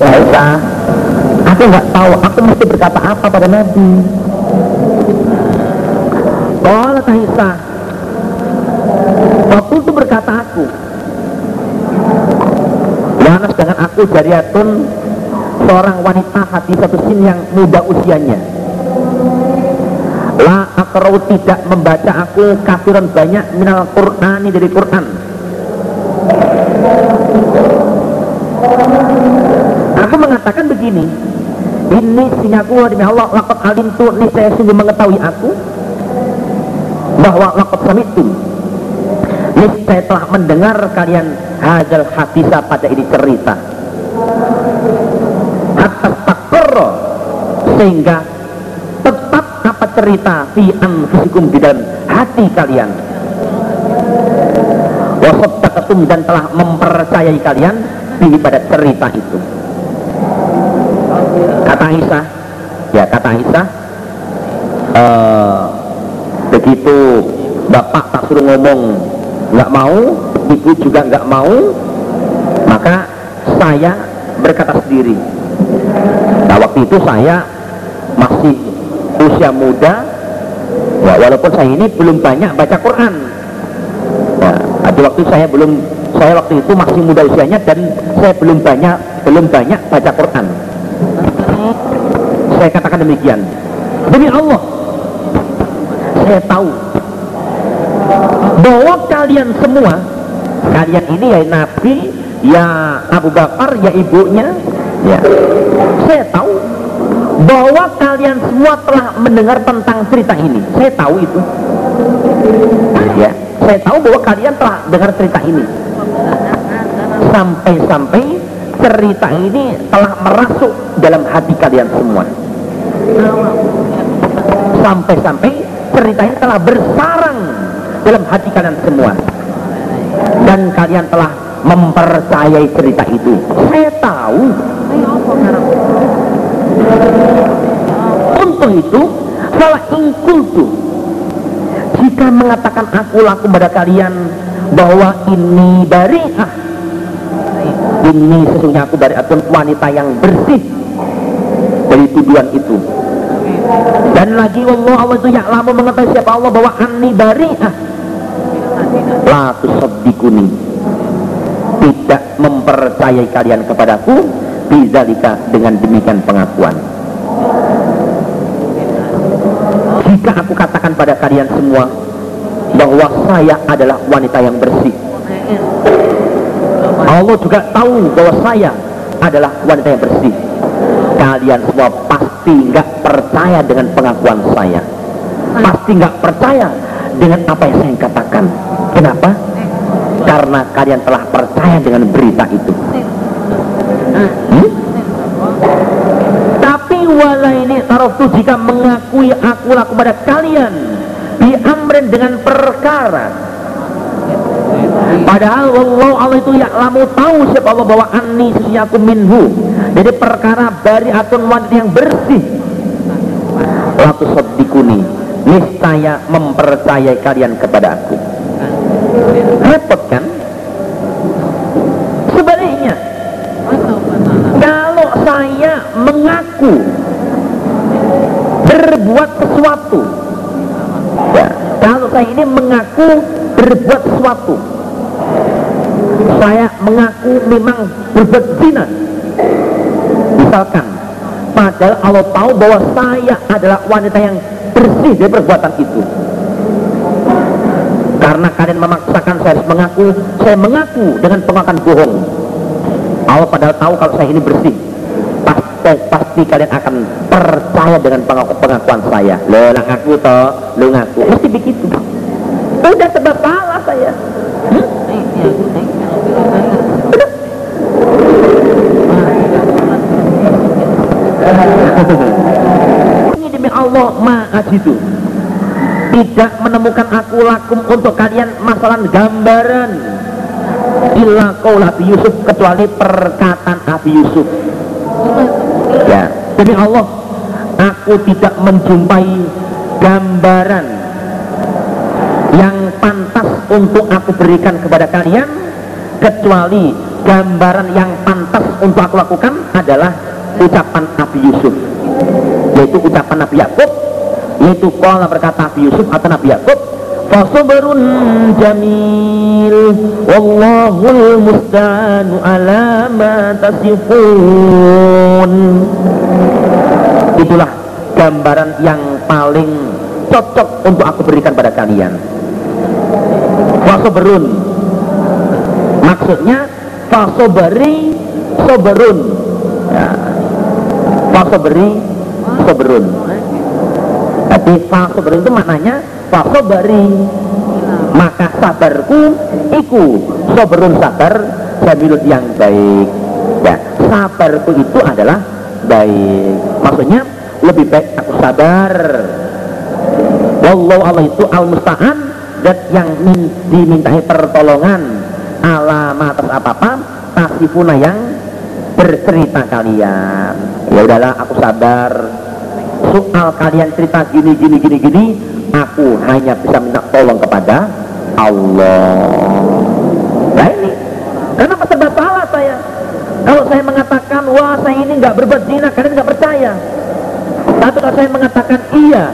Aisyah aku nggak tahu aku mesti berkata apa pada Nabi. Qala Aisyah Waktu itu berkata aku Wana sedangkan aku jariatun Seorang wanita hati satu sin yang muda usianya. La akrau tidak membaca aku kafiran banyak minal Qur'ani dari Qur'an Aku begini Ini sinyaku demi Allah Lakot alim tu Ini saya sungguh mengetahui aku Bahwa lakot samitu. Ini saya telah mendengar kalian Hadal hadisah pada ini cerita. Atas takro Sehingga Tetap apa cerita Fi anfusikum di dalam hati kalian. Wasoddaqatum dan telah mempercayai kalian Di pada cerita itu Aisyah ya kata Aisyah uh, begitu bapak tak suruh ngomong nggak mau ibu juga nggak mau maka saya berkata sendiri. Nah waktu itu saya masih usia muda. Ya, walaupun saya ini belum banyak baca Quran. Ada waktu saya belum saya waktu itu masih muda usianya dan saya belum banyak belum banyak baca Quran saya katakan demikian. Demi Allah. Saya tahu. Bahwa kalian semua kalian ini ya Nabi ya Abu Bakar ya ibunya ya. Saya tahu. Bahwa kalian semua telah mendengar tentang cerita ini. Saya tahu itu. Ya. Saya tahu bahwa kalian telah dengar cerita ini. Sampai-sampai cerita ini telah merasuk dalam hati kalian semua sampai-sampai cerita ini telah bersarang dalam hati kalian semua. Dan kalian telah mempercayai cerita itu. Saya tahu. Untuk itu salah ingkultu jika mengatakan aku laku pada kalian bahwa ini bari'ah ini sesungguhnya aku dari akun wanita yang bersih dari tuduhan itu dan lagi Allah Allah itu yang lama mengetahui siapa Allah bahwa anni bari'ah la tusaddikuni tidak mempercayai kalian kepadaku bizalika dengan demikian pengakuan. Jika aku katakan pada kalian semua bahwa saya adalah wanita yang bersih Allah juga tahu bahwa saya adalah wanita yang bersih. Kalian semua pasti nggak percaya dengan pengakuan saya pasti nggak percaya dengan apa yang saya katakan kenapa karena kalian telah percaya dengan berita itu hmm? tapi wala ini taruhtu jika mengakui akulah kepada kalian diamrin dengan perkara Padahal Allah Allah itu ya lamu tahu siapa Allah bahwa anni aku minhu. Jadi perkara bari atun wanita yang bersih. Latu soddikuni. Niscaya mempercayai kalian kepada aku. Repot kan? Sebaliknya, kalau saya mengaku berbuat sesuatu, ya, kalau saya ini mengaku berbuat sesuatu, saya mengaku memang berbuat zina misalkan padahal Allah tahu bahwa saya adalah wanita yang bersih dari perbuatan itu. Karena kalian memaksakan saya harus mengaku saya mengaku dengan pengakuan bohong. Allah padahal tahu kalau saya ini bersih. Pasti, pasti kalian akan percaya dengan pengaku, pengakuan saya. Lo ngaku toh lo ngaku. Mesti begitu. Udah sebab salah saya hmm? ini demi Allah ma'ajidu tidak menemukan aku lakum untuk kalian masalah gambaran. Illa qaul Abi Yusuf kecuali perkataan Abi Yusuf. Ya demi Allah aku tidak menjumpai gambaran yang pantas untuk aku berikan kepada kalian kecuali gambaran yang pantas untuk aku lakukan adalah ucapan Nabi Yusuf yaitu ucapan Nabi Yakub yaitu kala berkata Nabi Yusuf atau Nabi Yakub fasabrun jamil wallahul musta'anu ala ma tasifun. Itulah gambaran yang paling cocok untuk aku berikan pada kalian. Fasabrun maksudnya fasobari soberun ya. fasoberi soberun jadi fasoberun itu maknanya fasobari maka sabarku iku soberun sabar jamilun yang baik. Ya sabarku itu adalah baik. Maksudnya lebih baik aku sabar. Wallahu Allah itu al-musta'an dan yang dimintai pertolongan. Alama atas apa-apa tasifuna yang bercerita kalian. Ya udahlah aku sabar soal kalian cerita gini gini gini gini aku hanya bisa minta tolong kepada Allah. Nah ini. Kenapa serba salah saya? Kalau saya mengatakan wah saya ini nggak berbuat zina kalian nggak percaya. Tapi kalau saya mengatakan iya.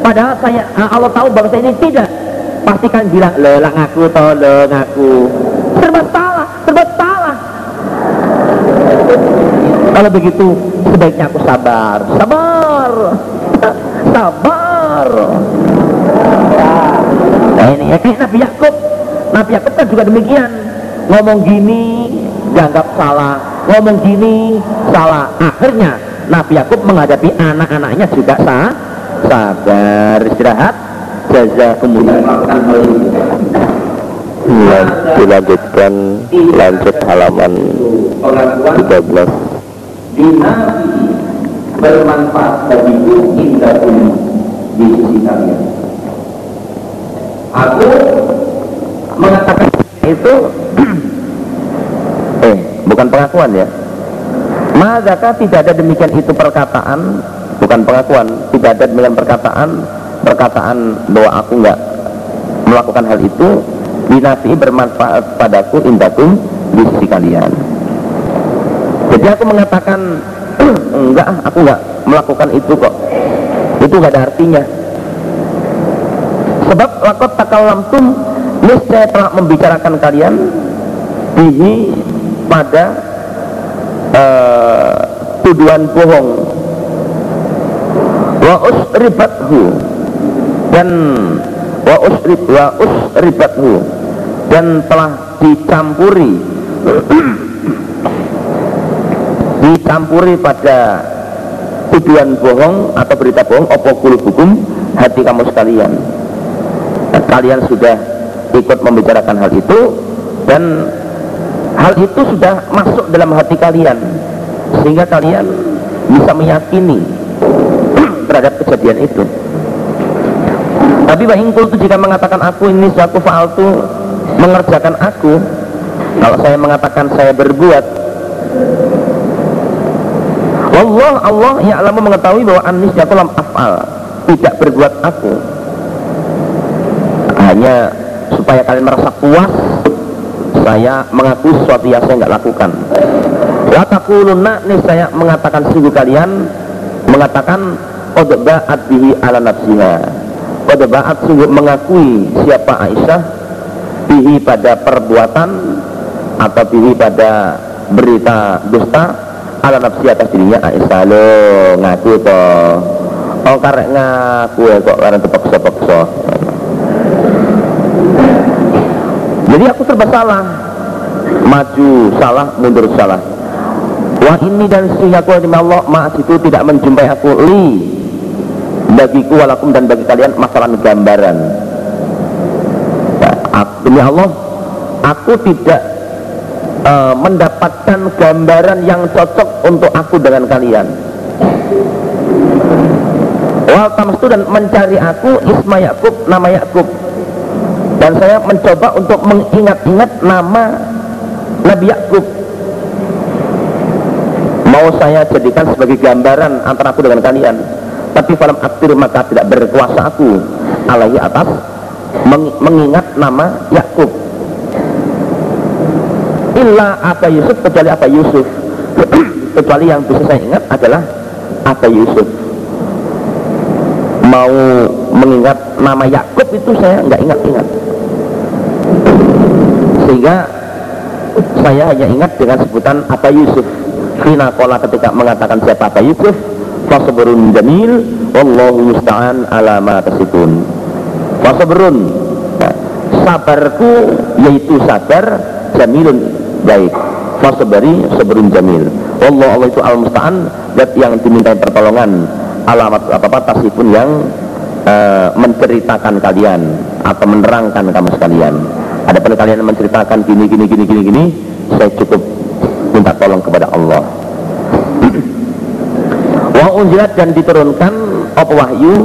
Padahal saya Allah tahu bahwa saya ini tidak. Pasti kan bilang lelang aku tolong aku serba salah, serba salah. Kalau begitu sebaiknya aku sabar, sabar, sabar. Nah ini ya kayak Nabi Yakub, Nabi Yakub kan juga demikian. Ngomong gini dianggap salah, ngomong gini salah. Akhirnya Nabi Yakub menghadapi anak-anaknya juga sah, sabar istirahat. Jazakumullah dilanjutkan lanjut halaman 13 Dinabi bermanfaat bagiku indahum di sisi kalian. Aku mengatakan itu eh bukan pengakuan ya. Mazaka tidak ada demikian itu perkataan? Bukan pengakuan tidak ada demikian perkataan perkataan bahwa aku enggak melakukan hal itu binafi bermanfaat padaku indakum di sisi kalian. Jadi aku mengatakan enggak aku enggak melakukan itu kok. Itu enggak ada artinya. Sebab lakot takalamtum niscaya telah membicarakan kalian bihi pada uh, tuduhan bohong. Wa usribathu dan wa usrib wa usribathu dan telah dicampuri dicampuri pada tuduhan bohong atau berita bohong opo hukum? Hati kamu sekalian. Kalian sudah ikut membicarakan hal itu dan hal itu sudah masuk dalam hati kalian sehingga kalian bisa meyakini terhadap kejadian itu. Tapi bahingkul itu jika mengatakan aku ini suatu faltu mengerjakan aku kalau saya mengatakan saya berbuat Allah Allah ya Allah mengetahui bahwa anis jatuh afal. Tidak berbuat aku. Hanya supaya kalian merasa puas saya mengaku sesuatu yang saya nggak lakukan. Latakuluna nih saya mengatakan sungguh kalian mengatakan odba'at bihi ala nafsiha. Odba'at sungguh mengakui siapa Aisyah bihi pada perbuatan atau bihi pada berita dusta ala nafsi atas dirinya Aisyah lo ngaku to oh karek ngaku ya kok karena terpaksa-paksa. Jadi aku serba salah. Maju salah mundur salah. Wah ini dan sehingga aku demi Allah maaf itu tidak menjumpai aku. Li bagiku walakum dan bagi kalian masalah gambaran. Demi Allah aku tidak uh, mendapatkan gambaran yang cocok untuk aku dengan kalian. Wal tamastu dan mencari aku Isma Yakub nama Yakub. Dan saya mencoba untuk mengingat-ingat nama Nabi Yakub. Mau saya jadikan sebagai gambaran antara aku dengan kalian tapi falam aktir maka tidak berkuasa aku. Alaihi atas mengingat nama Yakub illa Aba Yusuf kecuali Aba Yusuf. Kecuali yang bisa saya ingat adalah Aba Yusuf. Mau mengingat nama Yakub itu saya nggak ingat-ingat. Sehingga saya hanya ingat dengan sebutan Aba Yusuf. Fina kola ketika mengatakan siapa Aba Yusuf Fasabrun jamil Wallahu musta'an ala ma tasifun. Fasabrun nah, Sabarku yaitu sabar Jamilun baik. Fasabari sabrun jamil. Allah Allah itu al-musta'an Dat yang dimintai pertolongan Alamat apa-apa tasifun yang uh, Menceritakan kalian Atau menerangkan kamu sekalian. Ada pada kalian menceritakan gini gini gini gini gini Saya cukup minta tolong kepada Allah. Wa unjilat dan diturunkan apa wahyu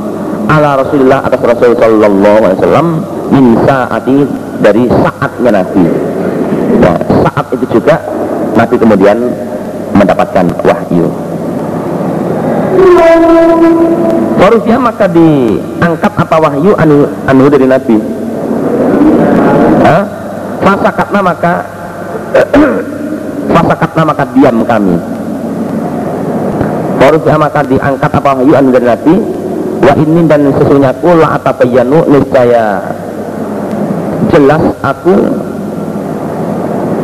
ala Rasulullah atas Rasul sallallahu alaihi wasallam min saati dari saatnya Nabi nah, itu juga Nabi kemudian mendapatkan wahyu. Farusnya maka diangkat apa wahyu anu, anu dari Nabi? Fasakatna maka Fasakatna maka diam kami. Farusnya maka diangkat apa wahyu anu dari Nabi? Wa ini dan sesungguhnya aku la atabayanu niscaya jelas aku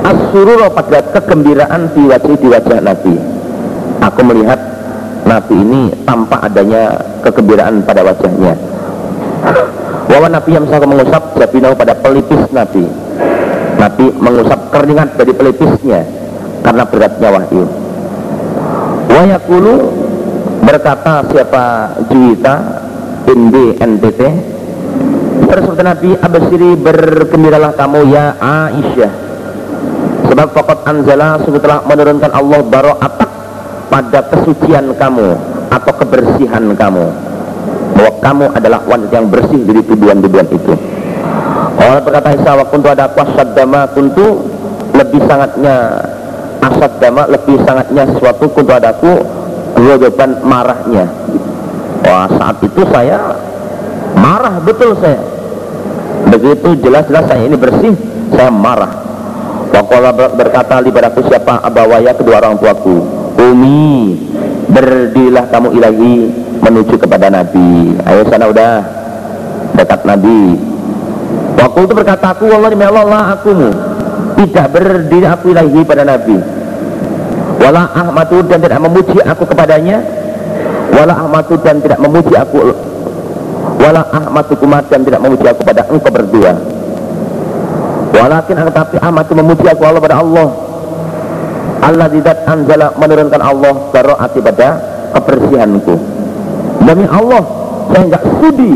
asurur pada kegembiraan di wajah di wajah Nabi. Aku melihat Nabi ini tanpa adanya kegembiraan pada wajahnya. Wawan Nabi yang saya mengusap jabinau pada pelipis Nabi. Nabi mengusap keringat dari pelipisnya karena beratnya wahyu. Wayakulu berkata siapa Juwita Indi NTT Bersabda Nabi Abasiri bergembiralah kamu ya Aisyah Sebab pokok sungguh telah menurunkan Allah baro'atak pada kesucian kamu atau kebersihan kamu. Bahwa kamu adalah wanita yang bersih dari tuduhan-tuduhan itu. Allah berkata Isa wa kuntu ada kuasad dama kuntu lebih sangatnya asad dama lebih sangatnya sesuatu kuntu adaku jawaban marahnya. Wah saat itu saya marah betul saya. Begitu jelas-jelas saya ini bersih saya marah Wakola berkata libadaku siapa? Abawaya kedua orang tuaku. Umi berdirilah kamu ilahi menuju kepada Nabi. Ayo sana udah dekat Nabi. Waktu itu berkata aku Allah demi Allah tidak berdiri aku ilahi pada Nabi. Wala ahmadu dan tidak memuji aku kepadanya. Wala ahmadu dan tidak memuji aku wala ahmadu kumat dan tidak memuji aku pada engkau berdua walakin tetapi ahmadu memuji aku Allah pada Allah. Allah tidak anjala menurunkan Allah baro'ati pada kebersihanku. Demi Allah saya enggak sudi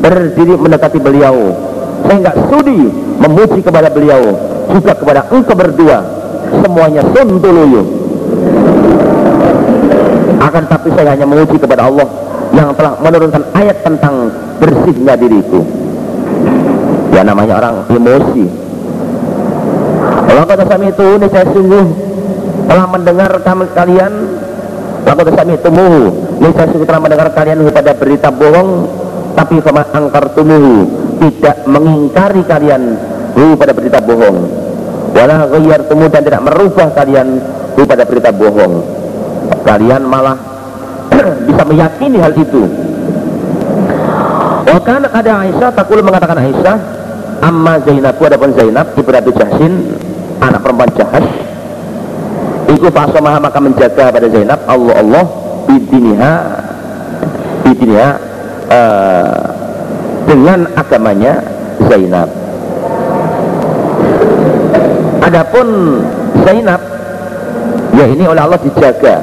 berdiri mendekati beliau. Saya enggak sudi memuji kepada beliau juga kepada engkau berdua. Semuanya suntuluyu akan tapi saya hanya memuji kepada Allah yang telah menurunkan ayat tentang bersihnya diriku. Ya namanya orang emosi kalau kata sami itu ini saya sungguh telah mendengar kami kalian. Sami itu muhu ini saya sungguh telah mendengar kalian pada berita bohong. Tapi sama angkar tumuhu tidak mengingkari kalian pada berita bohong. Wala ghayyar temu dan tidak merubah kalian pada berita bohong. Kalian malah bisa meyakini hal itu. Wakan ada Aisyah takul mengatakan Aisyah amma Zainabku adapun Zainab ibu Abi Jahsin anak perempuan Jahash Iku fasomah maka menjaga pada Zainab. Allah Allah bidiniha bidiniha uh, dengan agamanya Zainab. Adapun Zainab ya ini oleh Allah dijaga.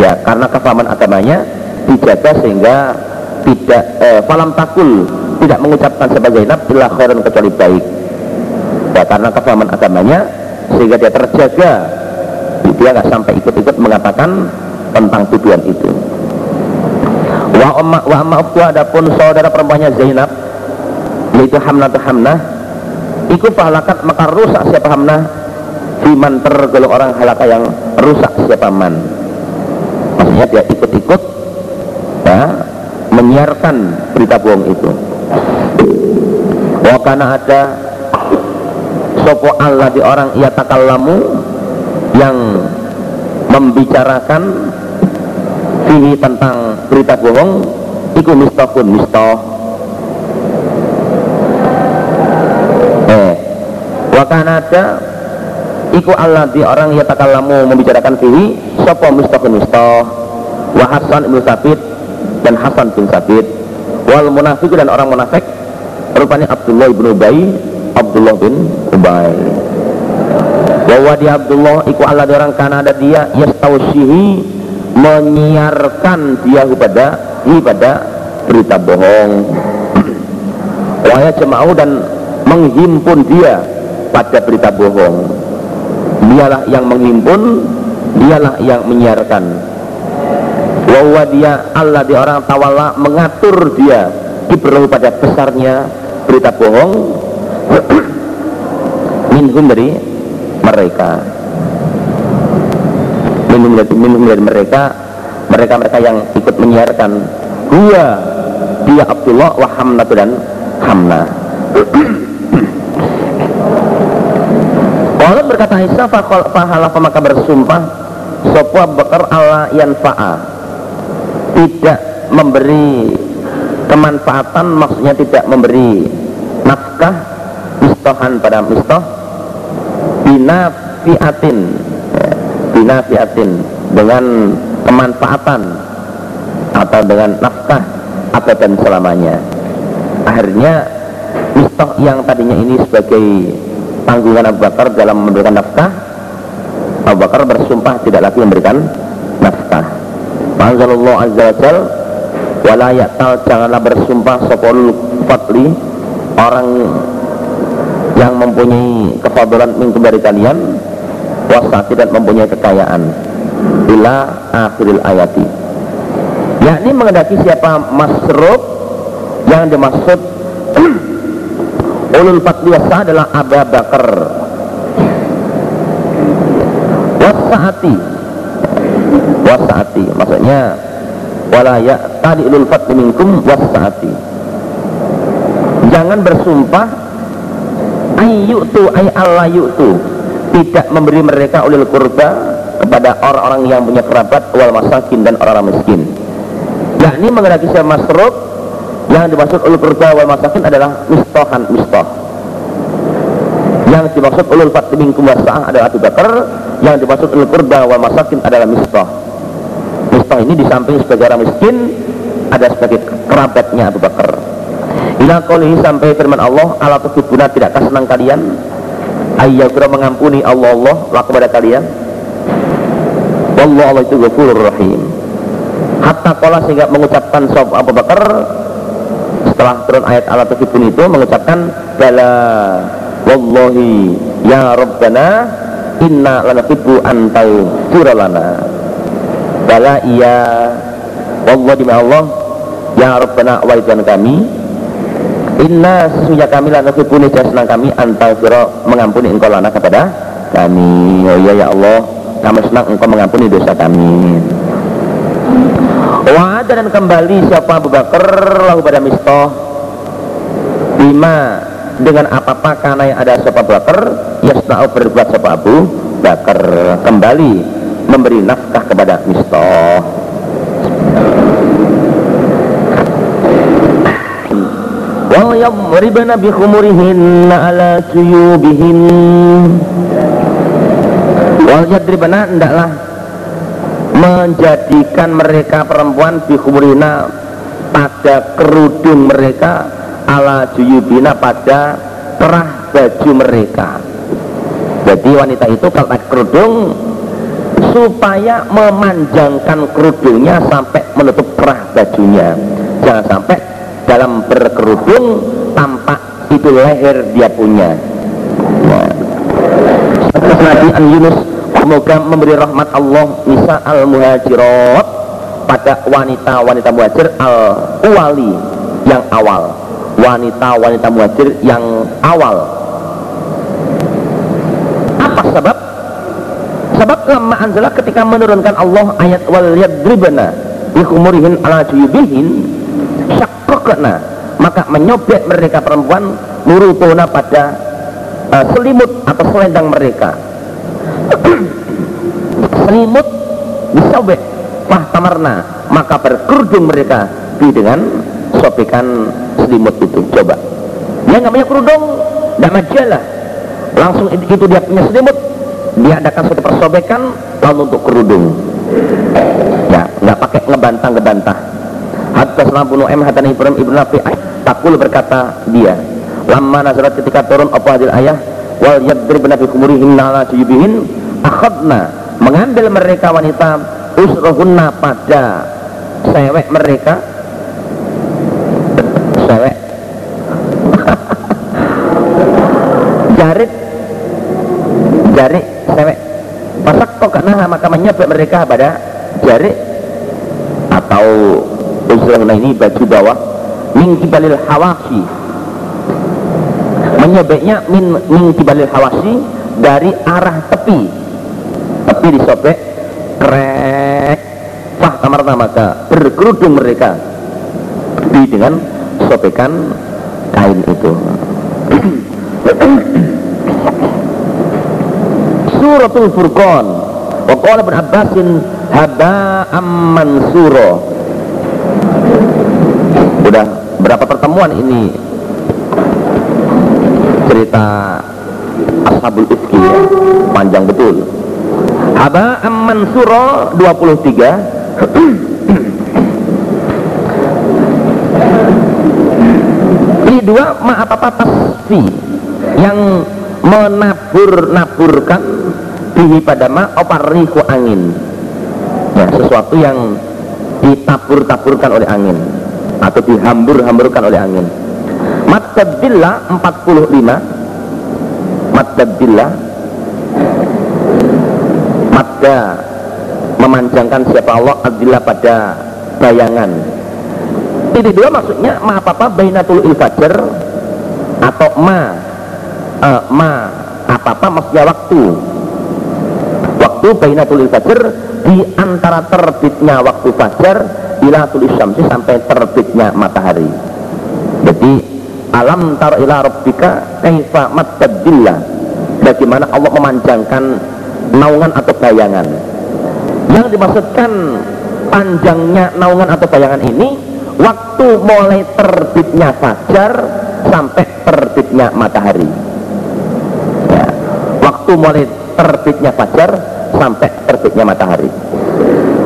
Ya karena kefahaman agamanya dijaga sehingga tidak eh, falam takul tidak mengucapkan sebagai Zainab bila khairan kecuali baik ya karena kefahaman agamanya sehingga dia terjaga. Dia nggak sampai ikut-ikut mengatakan tentang tujuan itu. Wa amma wa amma adapun saudara perempuannya Zainab yaitu Hamnah Hamnah. Ikut pahlakat maka rusak siapa Hamnah? Fiman tergolong orang halaka yang rusak siapa man. Maksudnya dia ikut-ikut ya, Menyiarkan berita bohong itu. Wakana ada sopo Allah di orang ia takallamu yang membicarakan ini tentang berita bohong iku mistahun mistah eh wakanada iku Allah di orang ia takallamu membicarakan fihi sopo mistahun mistah wa Hasan ibn Sabit dan Hasan bin Sabit. Wal munafik dan orang munafik rupanya Abdullah ibn Ubay Abdullah bin Ubay. Bahwa dia Abdullah iku Allah di orang Kanada dia yastausihi menyiarkan dia kepada kepada berita bohong. Wahya jema'u dan menghimpun dia pada berita bohong. Dialah yang menghimpun dialah yang menyiarkan. Bahwa dia Allah di orang tawala mengatur dia diperlu pada besarnya berita bohong minhum dari mereka. Minhum dari, minhum dari mereka mereka mereka yang ikut menyiarkan. Gua dia Abdullah wa Hamnatu dan Hamna. Allah berkata Isa fahala maka bersumpah Sopwa bekar Allah yanfa'a. Tidak memberi kemanfaatan maksudnya tidak memberi nafkah mistohan pada mistoh bina fiatin dengan kemanfaatan atau dengan nafkah dan selamanya. Akhirnya mistoh yang tadinya ini sebagai tanggungan Abu Bakar dalam memberikan nafkah Abu Bakar bersumpah tidak lagi memberikan nafkah. Ma'azalullah Azza wa Jal Wala janganlah bersumpah Sopol fatli Orang yang mempunyai kefadalan minkum dari kalian Wasati dan mempunyai kekayaan. Bila akhiril ayati. Yakni mengendaki siapa masrub Yang dimaksud Ulul fatli wasa adalah Abu Bakar. Wasati wasaati maksudnya wala tadi ulul fadli minkum wasaati jangan bersumpah ayyutu ay Allah yu'tu. Tidak memberi mereka ulil kurba kepada orang-orang yang punya kerabat wal masakin dan orang-orang miskin. Yakni mengenai kisah masruk yang dimaksud ulul kurba wal masakin adalah mistohan mistoh. Yang dimaksud ulul fadli minkum wasa'ah adalah Abu Bakar yang dimaksud ulul kurba wal masakin adalah mistoh. Mustah ini di samping sebagai orang miskin ada sebagai kerabatnya Abu Bakar. Ila qolihi sampai firman Allah, ala tuhibuna tidakkah senang kalian? Ayyakura mengampuni Allah Allah lah kepada kalian. Wallahu Allah itu ghafurur rahim. Hatta qala sehingga mengucapkan sahab Abu Bakar setelah turun ayat ala tuhibun itu mengucapkan bala wallahi ya rabbana inna lanahibbu antau furalana bala iya Allah demi Allah ya Rabbana wa kami inna sesungguhnya kami lana kibuni senang kami antal siro mengampuni engkau lana kepada kami. Oh iya ya Allah kami senang engkau mengampuni dosa kami. Wa'ada dan kembali siapa Abu Bakar lahu pada mistoh. Bima dengan apa-apa karena yang ada siapa Abu Bakar Yasna'u berbuat siapa Abu Bakar. Kembali memberi nafkah kepada Mistoh khumurihin ala suyubihin wal yadribna hendaklah menjadikan mereka perempuan bi khumurina pada kerudung mereka ala juyubina pada kerah baju mereka. Jadi wanita itu pakai kerudung supaya memanjangkan kerudungnya sampai menutup kerah bajunya. Jangan sampai berkerudung tampak itu leher dia punya. Nah. Nabi An Yunus semoga memberi rahmat Allah Nisa al muhajirat pada wanita-wanita muhajir al uwali yang awal. Wanita-wanita muhajir yang awal. Apa sebab? Sebab lama anzalah ketika menurunkan Allah ayat wal yadribna bikumurihin ala juyubihin syakrokna maka menyobek mereka perempuan nurutuna pada uh, selimut atau selendang mereka. Selimut disobek wah tamarna. Maka berkerudung mereka di dengan sobekan selimut itu. Coba. Dia nggak punya kerudung nggak majalah langsung itu dia punya selimut dia adakan suatu persobekan lalu untuk kerudung. Ya nggak pakai ngebantah ngebantah Hatta Lampu Nu'em Hatta Ibrahim Ibn Nafi Takul berkata dia Lama nazarat ketika turun apa hadil ayah Wal yadrib nabi kumurihin nala suyubihin Akhadna Mengambil mereka wanita Usrohunna pada Sewek mereka. Sewek. Jarit. Jarik Sewek. Pasak kok karena maka menyebek mereka pada Jarik Atau nah ini baju bawah min kibalil hawasi. Menyobeknya min, min kibalil hawasi dari arah tepi. Tepi disobek krek wah kamar maka berkerudung mereka. Di dengan sobekan kain itu. Suratul furqan. Wa qala ibn abbasin haba amman surah Udah berapa pertemuan ini cerita Ashabul Ifki ya? panjang betul. Haba Amman Suro 23 Ini dua maaf apa tasfi yang menabur-naburkan bihi pada ma opariku angin ya sesuatu yang ditabur-taburkan oleh angin atau dihambur-hamburkan oleh angin. Mattadillah 45 Mattadillah Madda memanjangkan siapa Allah Adillah pada bayangan. Ini dua maksudnya ma apa apa bainatul ilfajar atau ma uh, ma apa apa maksudnya waktu. Waktu bainatul ilfajar di antara terbitnya waktu fajar ila tulis syamsi sampai terbitnya matahari. Jadi alam tar ila rabbika kaifa mattadilla bagaimana Allah memanjangkan naungan atau bayangan? Yang dimaksudkan panjangnya naungan atau bayangan ini waktu mulai terbitnya fajar sampai terbitnya matahari. Ya, waktu mulai terbitnya fajar sampai terbitnya matahari.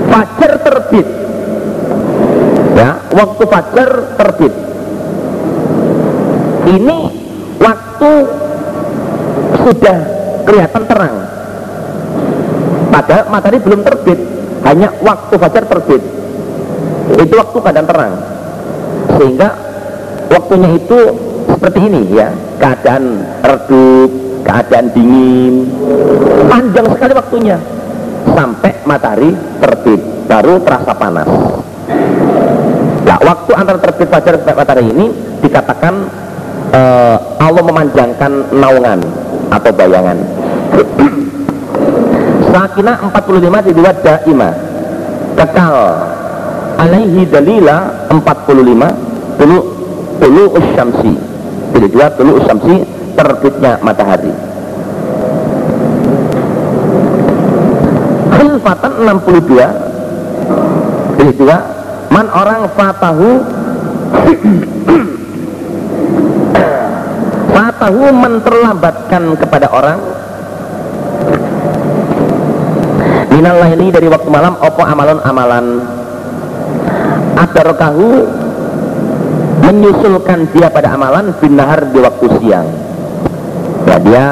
Fajar terbit waktu fajar terbit. Ini waktu sudah kelihatan terang. Padahal matahari belum terbit hanya waktu fajar terbit. Itu waktu keadaan terang. Sehingga waktunya itu seperti ini ya. Keadaan redup keadaan dingin panjang sekali waktunya. Sampai matahari terbit baru terasa panas waktu antara terbit fajar sampai matahari ini dikatakan uh, Allah memanjangkan naungan atau bayangan. Sakinah 45 di dua daima. Kekal. Alaihi dalila 45 tulu tulu usyamsi jadi dua tulu usyamsi terbitnya matahari. Khilfatan 62 jadi dua man orang fatahu. Fatahu menterlambatkan kepada orang. Minallah ini dari waktu malam opo amalan amalan. Adarkahu menyusulkan dia pada amalan binahar di waktu siang. Ya dia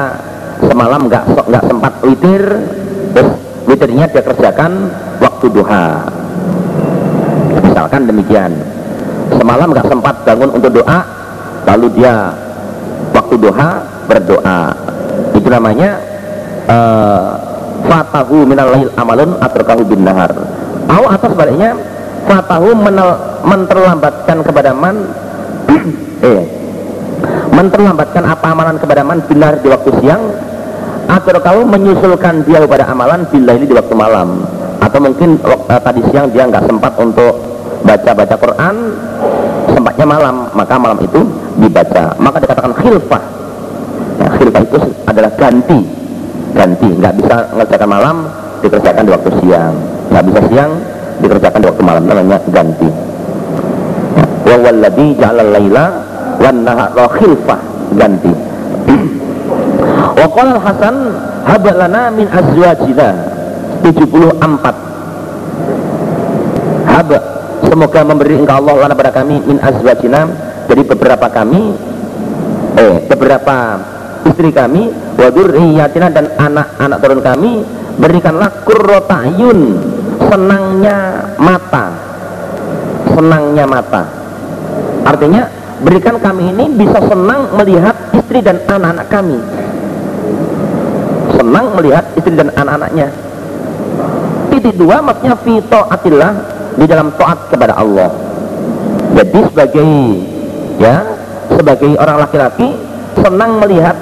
semalam nggak nggak sempat witir terus witirnya dia kerjakan waktu duha misalkan demikian semalam nggak sempat bangun untuk doa lalu dia waktu doa berdoa. Itu namanya uh, fatahu minal lail amalun atrakahu bin nahar. Atau atas baliknya fatahu menterlambatkan kepada man eh menterlambatkan apa amalan kepada man binar di waktu siang atau kalau menyusulkan dia kepada amalan bila ini di waktu malam. Atau mungkin uh, tadi siang dia nggak sempat untuk baca-baca Quran sempatnya malam maka malam itu dibaca. Maka dikatakan khilfah. Ya, khilfah itu adalah ganti. Ganti. Nggak bisa mengerjakan malam dikerjakan di waktu siang. Nggak bisa siang dikerjakan di waktu malam. Namanya ganti. Wa walladhi ja'ala laila wan nahara khilfah. Ganti. Wa qala hasan hab lana min azwajina. 74 semoga memberi engkau Allah lana pada kami min azwajina. Dari beberapa kami eh beberapa istri kami wa dzurriyyatina dan anak-anak turun kami berikanlah qurrata ayun senangnya mata. Senangnya mata. Artinya berikan kami ini bisa senang melihat istri dan anak-anak kami. Senang melihat istri dan anak-anaknya. Titik dua maksudnya fito atillah di dalam taat kepada Allah. Jadi sebagai ya sebagai orang laki-laki senang melihat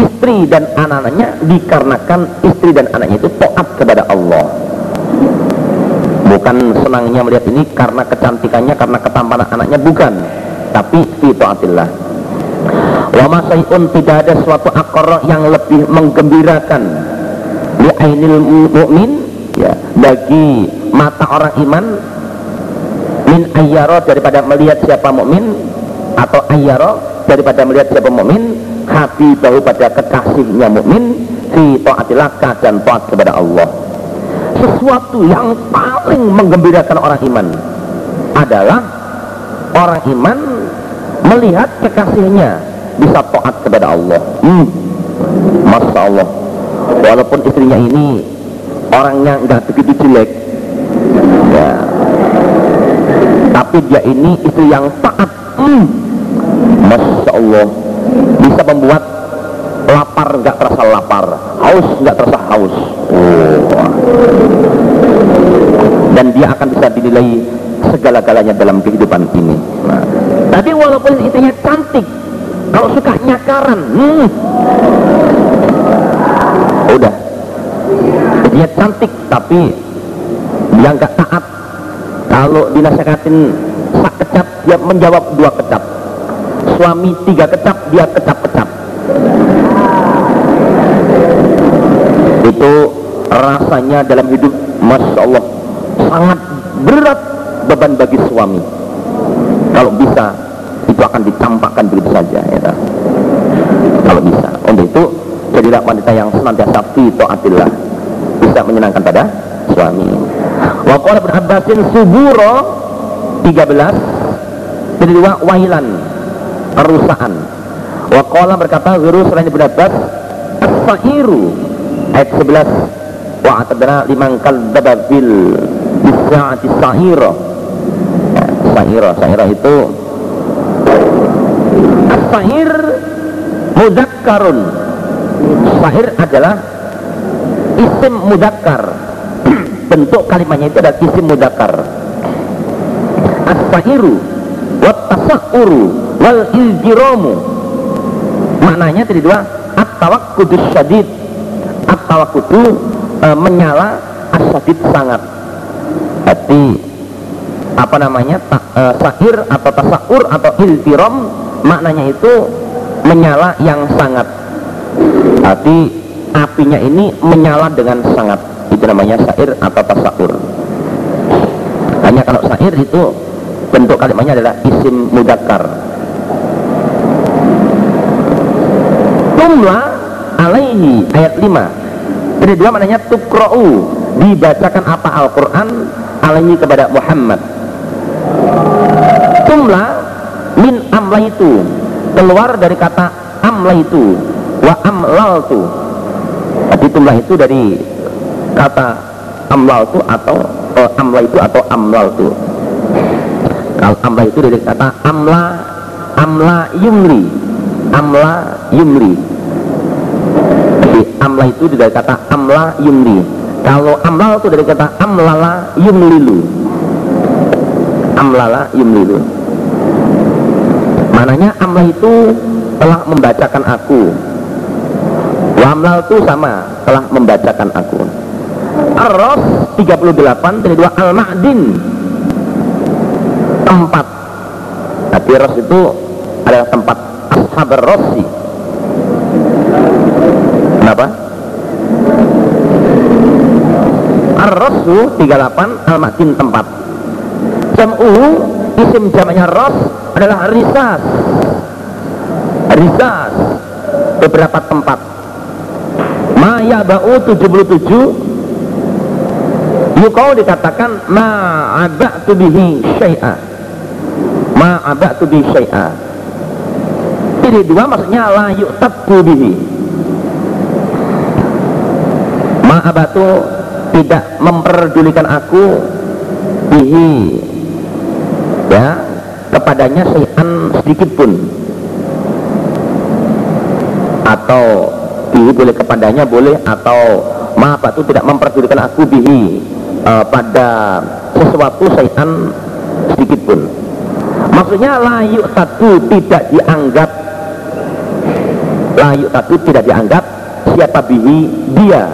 istri dan anak-anaknya dikarenakan istri dan anaknya itu taat kepada Allah. Bukan senangnya melihat ini karena kecantikannya karena ketampanan anaknya bukan. Tapi fi taatillah. Wa tidak ada suatu akor yang lebih menggembirakan. Li ainil mu'min ya bagi mata orang iman min ayyaro daripada melihat siapa mukmin atau ayyaro daripada melihat siapa mukmin hati bahu pada kekasihnya mukmin fi taatillah dan taat kepada Allah. Sesuatu yang paling menggembirakan orang iman adalah orang iman melihat kekasihnya bisa taat kepada Allah. Hmm. Masya Allah. Walaupun istrinya ini orangnya nggak begitu jelek ya tapi dia ini istri yang taat. Hmm. Masya Allah. Bisa membuat lapar nggak terasa lapar. Haus nggak terasa haus. Oh. dan dia akan bisa dinilai segala-galanya dalam kehidupan ini. Nah, tapi walaupun istrinya cantik kalau suka nyakaran hmm, udah. Dia cantik tapi dia nggak taat kalau dinasihatin sak kecap dia menjawab dua kecap. Suami tiga kecap dia kecap-kecap itu rasanya dalam hidup Masya Allah sangat berat beban bagi suami. Kalau bisa itu akan dicampakkan begitu saja ya kalau bisa. Untuk itu jadilah wanita yang senantiasa fi taatillah. Bisa menyenangkan pada suami wa qala ibn suburo 13 jadi dua wailan kerusakan. Wa qala berkata guru selain ibn Abbas as-sahiru ayat 11 wa atadna liman kadzdzaba bil bisaati sahira ya, sahira sahira itu as-sahir mudakkarun sahir adalah isim mudakkar bentuk kalimatnya itu adalah isim mudakkar as-sahiru wa tasahuru wal iljiramu maknanya tadi dua at-tawakkudus syadid. At-tawakkudu e, menyala asyadid sangat. Berarti apa namanya ta, e, sahir atau tasakur atau iltirom maknanya itu menyala yang sangat. Berarti apinya ini menyala dengan sangat itu namanya syair atau tasakur hanya kalau syair itu bentuk kalimatnya adalah isim mudakar tumla alaihi ayat 5 jadi dua maknanya tukra'u dibacakan apa? Al-Quran alaihi kepada Muhammad. Tumla min amla itu keluar dari kata amla itu wa amlal tu jadi tumlah itu dari kata amlal tu atau uh, amla itu atau amlal tu. Kalau amla itu dari kata amla amla yumli amla yumli jadi amla itu dari kata amla yumli kalau amlal itu dari kata amlala yumlilu. Amlala yumlilu. Mananya amla itu telah membacakan aku. Wamlal itu sama telah membacakan aku Ar-Ros 38 dari dua Al-Ma'din. Tempat. Tapi Ros itu adalah tempat Ashab Rossi kenapa? Ar-Rasu 38 Al-Makin tempat. Jam'u isim jamaknya Ras adalah Risas. Risas. Beberapa tempat. Maya Ba'u 77 Yukau dikatakan Ma'aba'tu bihi syai'a. Ma'aba'tu bihi syai'a. Ini dua maksudnya La yu'tabku bihi. Ma'abatu tidak memperdulikan aku bihi ya kepadanya syai'an sedikit pun. Atau bihi boleh kepadanya boleh atau maaf itu tidak memperdulikan aku bihi uh, pada sesuatu syai'an sedikit pun. Maksudnya layu satu tidak dianggap layu satu tidak dianggap siapa bihi dia.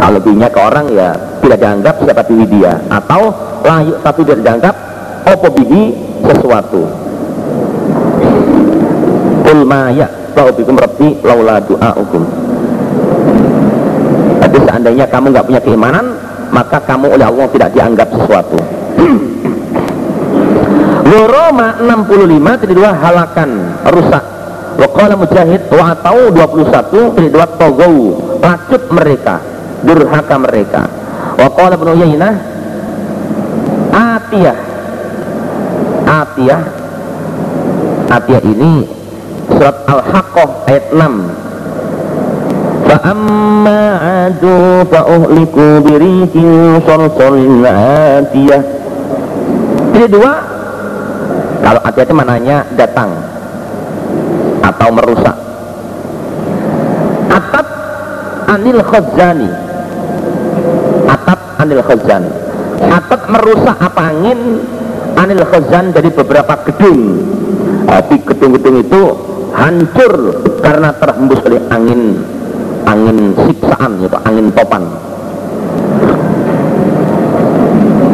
Kalau bihinya ke orang ya tidak dianggap siapa bihi dia. Atau layu satu tidak dianggap opo bihi sesuatu? Ulmaya Allahu bikum rabbi laula du'aukum jadi seandainya kamu nggak punya keimanan maka kamu oleh Allah tidak dianggap sesuatu. Luroma 65 jadi dua halakan rusak. Waqala mujahid wa atau 21 jadi dua togau lacut mereka durhaka mereka. Waqala ibn Uyainah atiyah. Atiyah. Atiyah ini surat Al-Haqqah ayat 6 Adu fa'uhliku birihin sorsorin atiyah Ini dua. Kalau atiyah itu mananya datang. Atau merusak. Atap anil khazani. Atap anil khazani. Atap merusak apa angin Anil khazan dari beberapa gedung. Tapi gedung-gedung itu hancur karena terhembus oleh angin siksaan yaitu angin topan.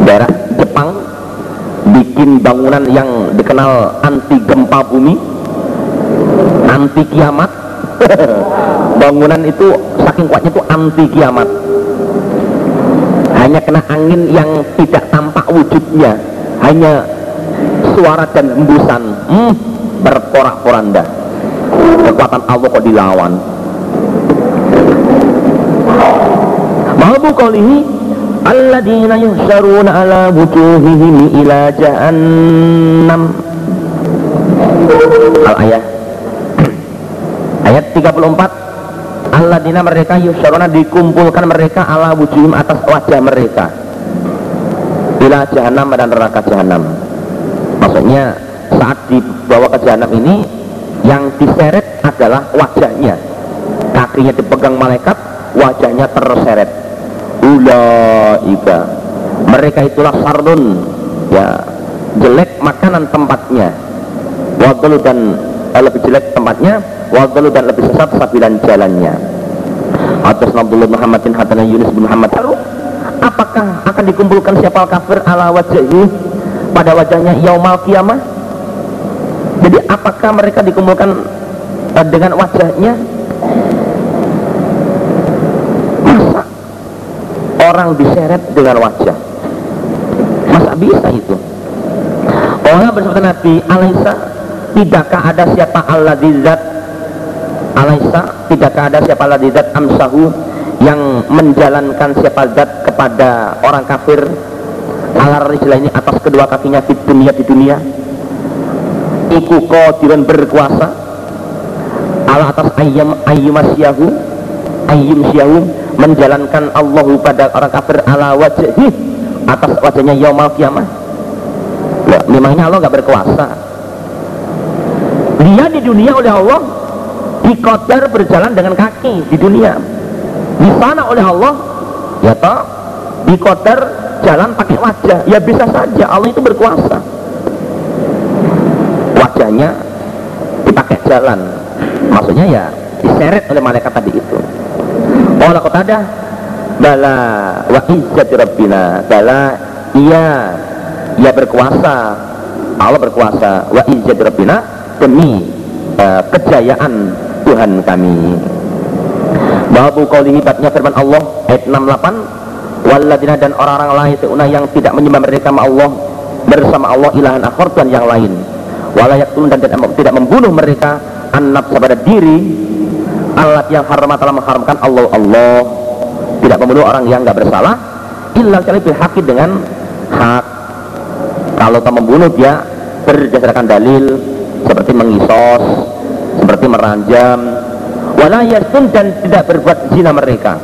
Daerah Jepang bikin bangunan yang dikenal anti gempa bumi anti kiamat. Bangunan itu saking kuatnya itu anti kiamat. Hanya kena angin yang tidak tampak wujudnya hanya suara dan hembusan hmm, berporak-poranda. Kekuatan Allah kok dilawan Mahabu qawlihi Alladina yuhsyaruna ala wujuhihim ila jahannam. Al-ayah Ayat. 34 Alladina mereka yuhsyaruna dikumpulkan mereka ala wujuhim atas wajah mereka. Ila jahannam dan neraka jahannam. Maksudnya saat dibawa ke jahannam ini yang diseret adalah wajahnya. Kakinya dipegang malaikat wajahnya terseret ulaika mereka itulah sardun ya jelek makanan tempatnya. Wadalu dan eh, lebih jelek tempatnya wadalu dan lebih sesat sabilan jalannya. Atas Abdullah Muhammadin Hatana Yunus bin Muhammad. Apakah akan dikumpulkan siapa kafir ala wajahnya pada wajahnya yaumal kiamah? Jadi apakah mereka dikumpulkan uh, dengan wajahnya? Masa orang diseret dengan wajah? Masa bisa itu? Allah bersama Nabi Alaisa Tidakkah ada siapa Allah dizat Alaisa Tidakkah ada siapa Allah dizat Amsahu Yang menjalankan siapa zat kepada orang kafir? Alar ini atas kedua kakinya di dunia di dunia. Iku qadiran berkuasa. Ala atas ayyam ayyumasyahu ayyum menjalankan Allahu pada orang kafir ala wajhi atas wajahnya yaumal kiamah. Ya, memangnya Allah nggak berkuasa. Dia di dunia oleh Allah dikodar berjalan dengan kaki di dunia. Di sana oleh Allah ya toh dikodar jalan pakai wajah. Ya bisa saja Allah itu berkuasa. Wajahnya dipakai jalan. Maksudnya ya diseret oleh malaikat tadi. itu Allah ada bala wa izzati rabbina. Bala iya. Ia berkuasa. Allah berkuasa. Wa izzati rabbina demi uh, kejayaan Tuhan kami. Babu qaulihi batnya firman Allah ayat 68 Walladina dan orang-orang lain seuna yang tidak menyembah mereka sama Allah bersama Allah ilahan akhar Tuhan yang lain. Walayak dan tidak, membunuh mereka anab kepada diri alat yang haram telah mengharamkan Allah Allah. Tidak membunuh orang yang nggak bersalah illa kali haki dengan hak. Kalau tak membunuh dia berdasarkan dalil seperti mengisos seperti meranjam. Wala yasun dan tidak berbuat zina mereka.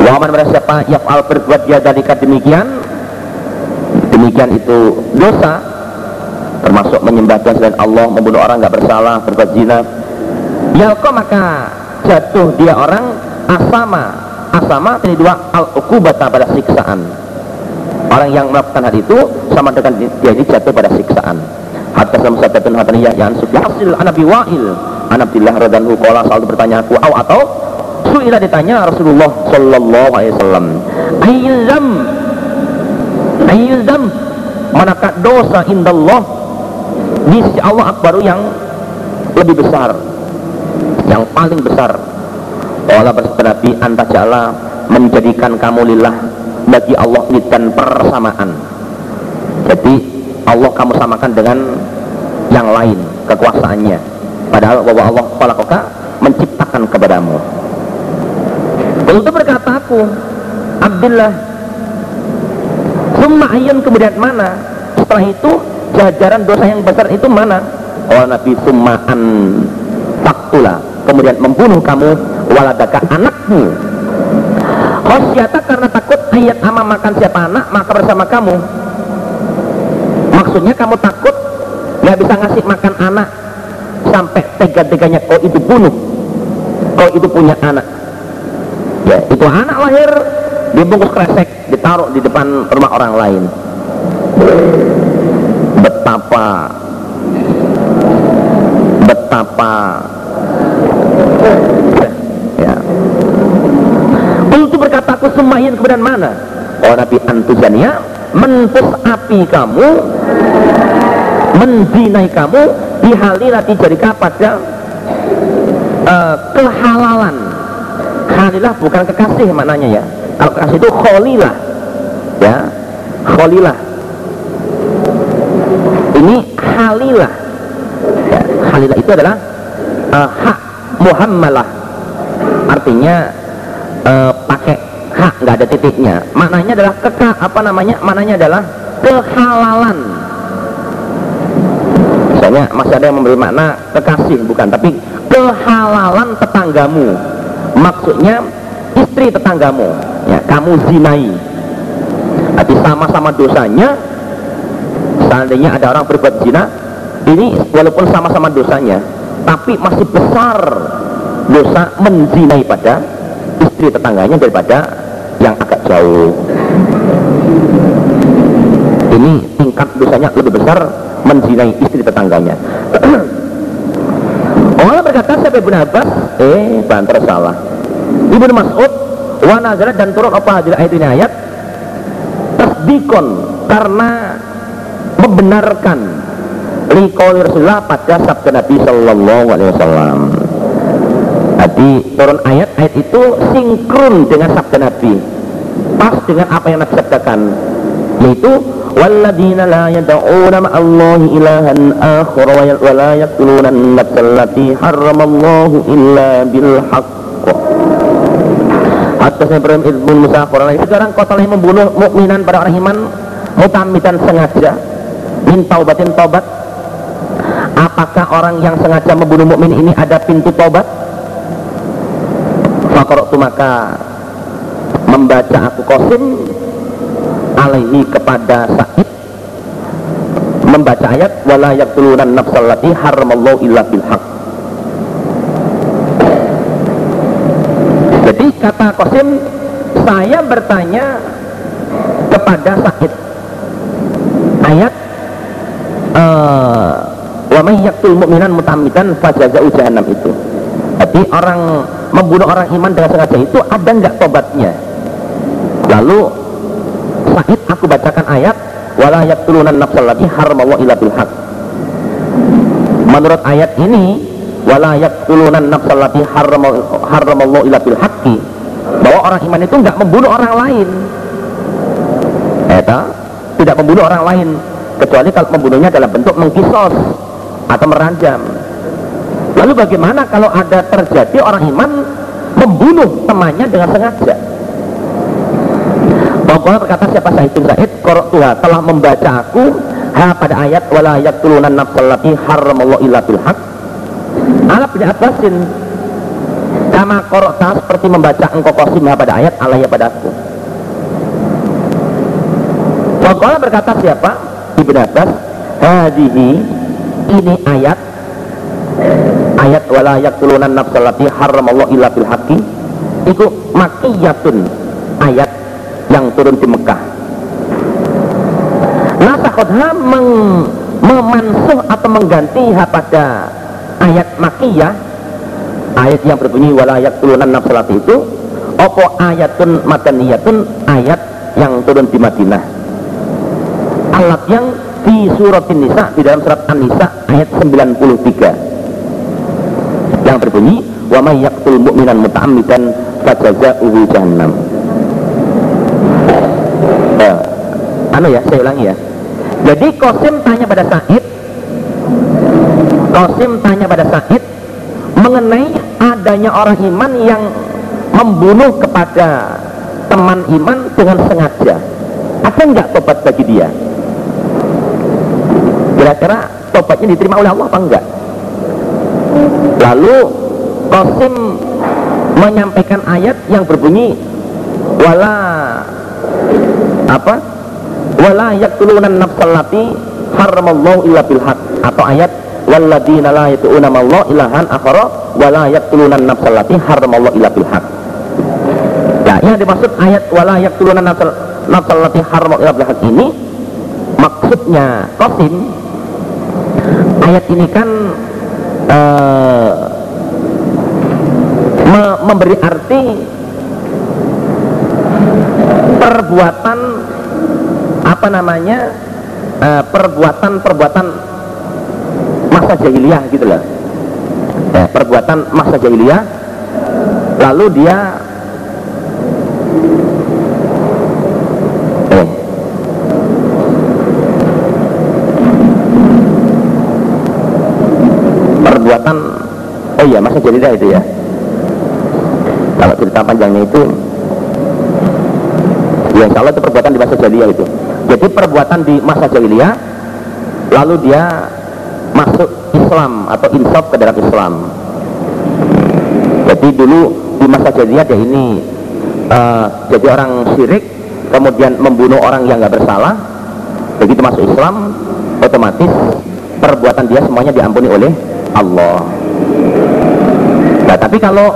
Waman mereka siapa yaf'al berbuat dia dalika demikian demikian itu dosa. Termasuk menyembah Tuhan selain Allah membunuh orang nggak bersalah berbuat zina ya kok maka jatuh dia orang? Asama. Asama ini dua al ukubata pada siksaan. Orang yang melakukan hal itu sama dengan dia ini jatuh pada siksaan. Hatta samsatatun hataniyah yang hasil anabi wa'il. Anabillah radhanhu qala selalu bertanya aku au atau? Suila ditanya Rasulullah sallallahu alaihi wasallam. Ayyuzam ayyuzam manakah dosa indallah? Di sisi Allah akbaru yang lebih besar yang paling besar Allah bersabda Nabi antajala menjadikan kamu lillah bagi Allah dan persamaan jadi Allah kamu samakan dengan yang lain kekuasaannya Padahal bahwa Allah khalaqaka menciptakan kepadamu. Untuk berkata aku, Abdullah, Summa ayun kemudian mana? Setelah itu jajaran dosa yang besar itu mana? Oh Nabi Summa'an faktula kemudian membunuh kamu waladaka anakmu. Khosyata karena takut ayat ama makan siapa anak maka bersama kamu. Maksudnya kamu takut nggak bisa ngasih makan anak sampai tega-teganya kau itu bunuh. Kau itu punya anak. Ya itu anak lahir dibungkus kresek ditaruh di depan rumah orang lain. Betapa betapa ya untuk berkata aku semayin kemudian mana? Oh Nabi Antuzania mentus api kamu menzinai kamu dihalilati jadi pada uh, kehalalan. Halilah bukan kekasih maknanya ya? Kalau kekasih itu kholilah ya? Kholilah. Ini halilah. Ya, halilah itu adalah uh, hak muhammalah. Artinya uh, pakai nggak ada titiknya. Maknanya adalah keka apa namanya? Maknanya adalah kehalalan misalnya masih ada yang memberi makna kekasih bukan tapi kehalalan tetanggamu. Maksudnya istri tetanggamu. Ya kamu zinai. Tapi sama-sama dosanya seandainya ada orang berbuat zina ini walaupun sama-sama dosanya tapi masih besar dosa menzinai pada istri tetangganya daripada jauh. Ini tingkat dosanya lebih besar menzinai istri tetangganya. Allah berkata siapa Ibn Abbas? Eh banter salah. Ibnu Mas'ud wa nazarat dan turun apa hadir ayat ini ayat? Tasdikon karena membenarkan liqauli Rasulullah pada sabda Nabi sallallahu alaihi wasallam. Jadi turun ayat ayat itu sinkron dengan sabda Nabi pas dengan apa yang Nabi sabdakan. Yaitu walladzina la yad'una ma'allahi ilahan akhar wa ya-, la yaqtuluna an-nafsa allati harramallahu illa bil haqq Atas Ibrahim ibn Musa Qurani sekarang kau telah membunuh mukminan pada orang iman mutamitan sengaja min taubatin taubat. Apakah orang yang sengaja membunuh mukmin ini ada pintu taubat? Fakorok maka membaca aku kosim alaihi kepada Sa'id. Membaca ayat wala yaqtulunan nafsal lati haramallahu illa bil jadi kata Qasim saya bertanya kepada Sa'id. Ayat uh, wa may yaqtul mu'minan mutamidan fajaza'u jahannam. Itu. Jadi orang membunuh orang iman dengan sengaja itu ada nggak tobatnya lalu Sa'id aku bacakan ayat wala yaqtulunan nafsal lati haramallahu illa bil haq menurut ayat ini wala yaqtuluna nafsal lati haramallahu illa bil haqqi bahwa orang iman itu enggak membunuh orang lain. Eta, tidak membunuh orang lain kecuali kalau membunuhnya dalam bentuk mengkisos atau meranjam. Lalu bagaimana kalau ada terjadi orang iman membunuh temannya dengan sengaja Pokoknya berkata siapa Sa'id bin Sa'id Tuhan telah membaca aku. Ha pada ayat wala yaqtuluna nafsal lati haramallahu illa bil haq ala bin Abbasin kama korokta seperti membaca engkau kosim ha pada ayat Allah ya pada aku Pokoknya berkata siapa? Ibn Abbas hadihi ini ayat ayat wala yaqtuluna nafsal lati haramallahu illa bil haqqi itu makiyatun turun di Mekah. Nasakhotha meng, memansuh atau mengganti pada ayat makiyah ayat yang berbunyi walayak tulunan nafsalati itu opo ayatun madaniyatun ayat yang turun di Madinah. Alat yang di surat Nisa di dalam surat An-Nisa ayat 93 yang berbunyi wa may yaqtul mu'minan muta'ammidan fajaza'uhu jahannam anu ya saya ulangi ya. Jadi Kosim tanya pada Said Kosim tanya pada Said mengenai adanya orang iman yang membunuh kepada teman iman dengan sengaja. Ada enggak tobat bagi dia? Kira-kira tobatnya diterima oleh Allah apa enggak lalu Kosim menyampaikan ayat yang berbunyi wala apa wala yaqtuluna an-nafsal lati haramallahu illa bil haq atau ayat walladzina la yatu'una Allah ilahan akhara wala yaqtuluna an-nafsal lati haramallahu illa bil haq ya yang dimaksud ayat wala yaqtuluna an-nafsal nafsal lati haramallahu illa bil haq ini maksudnya qasim ayat ini kan uh, me memberi arti perbuatan apa namanya uh, perbuatan-perbuatan masa jahiliyah gitu loh. Eh, perbuatan masa jahiliyah lalu dia eh, perbuatan oh iya masa jahiliyah itu ya. Kalau cerita panjangnya itu ya insya Allah itu perbuatan di masa jahiliyah itu jadi perbuatan di masa jahiliyah lalu dia masuk Islam atau insaf ke dalam Islam. Jadi dulu di masa jahiliyah dia ini uh, jadi orang syirik kemudian membunuh orang yang nggak bersalah begitu masuk Islam otomatis perbuatan dia semuanya diampuni oleh Allah. Nah tapi kalau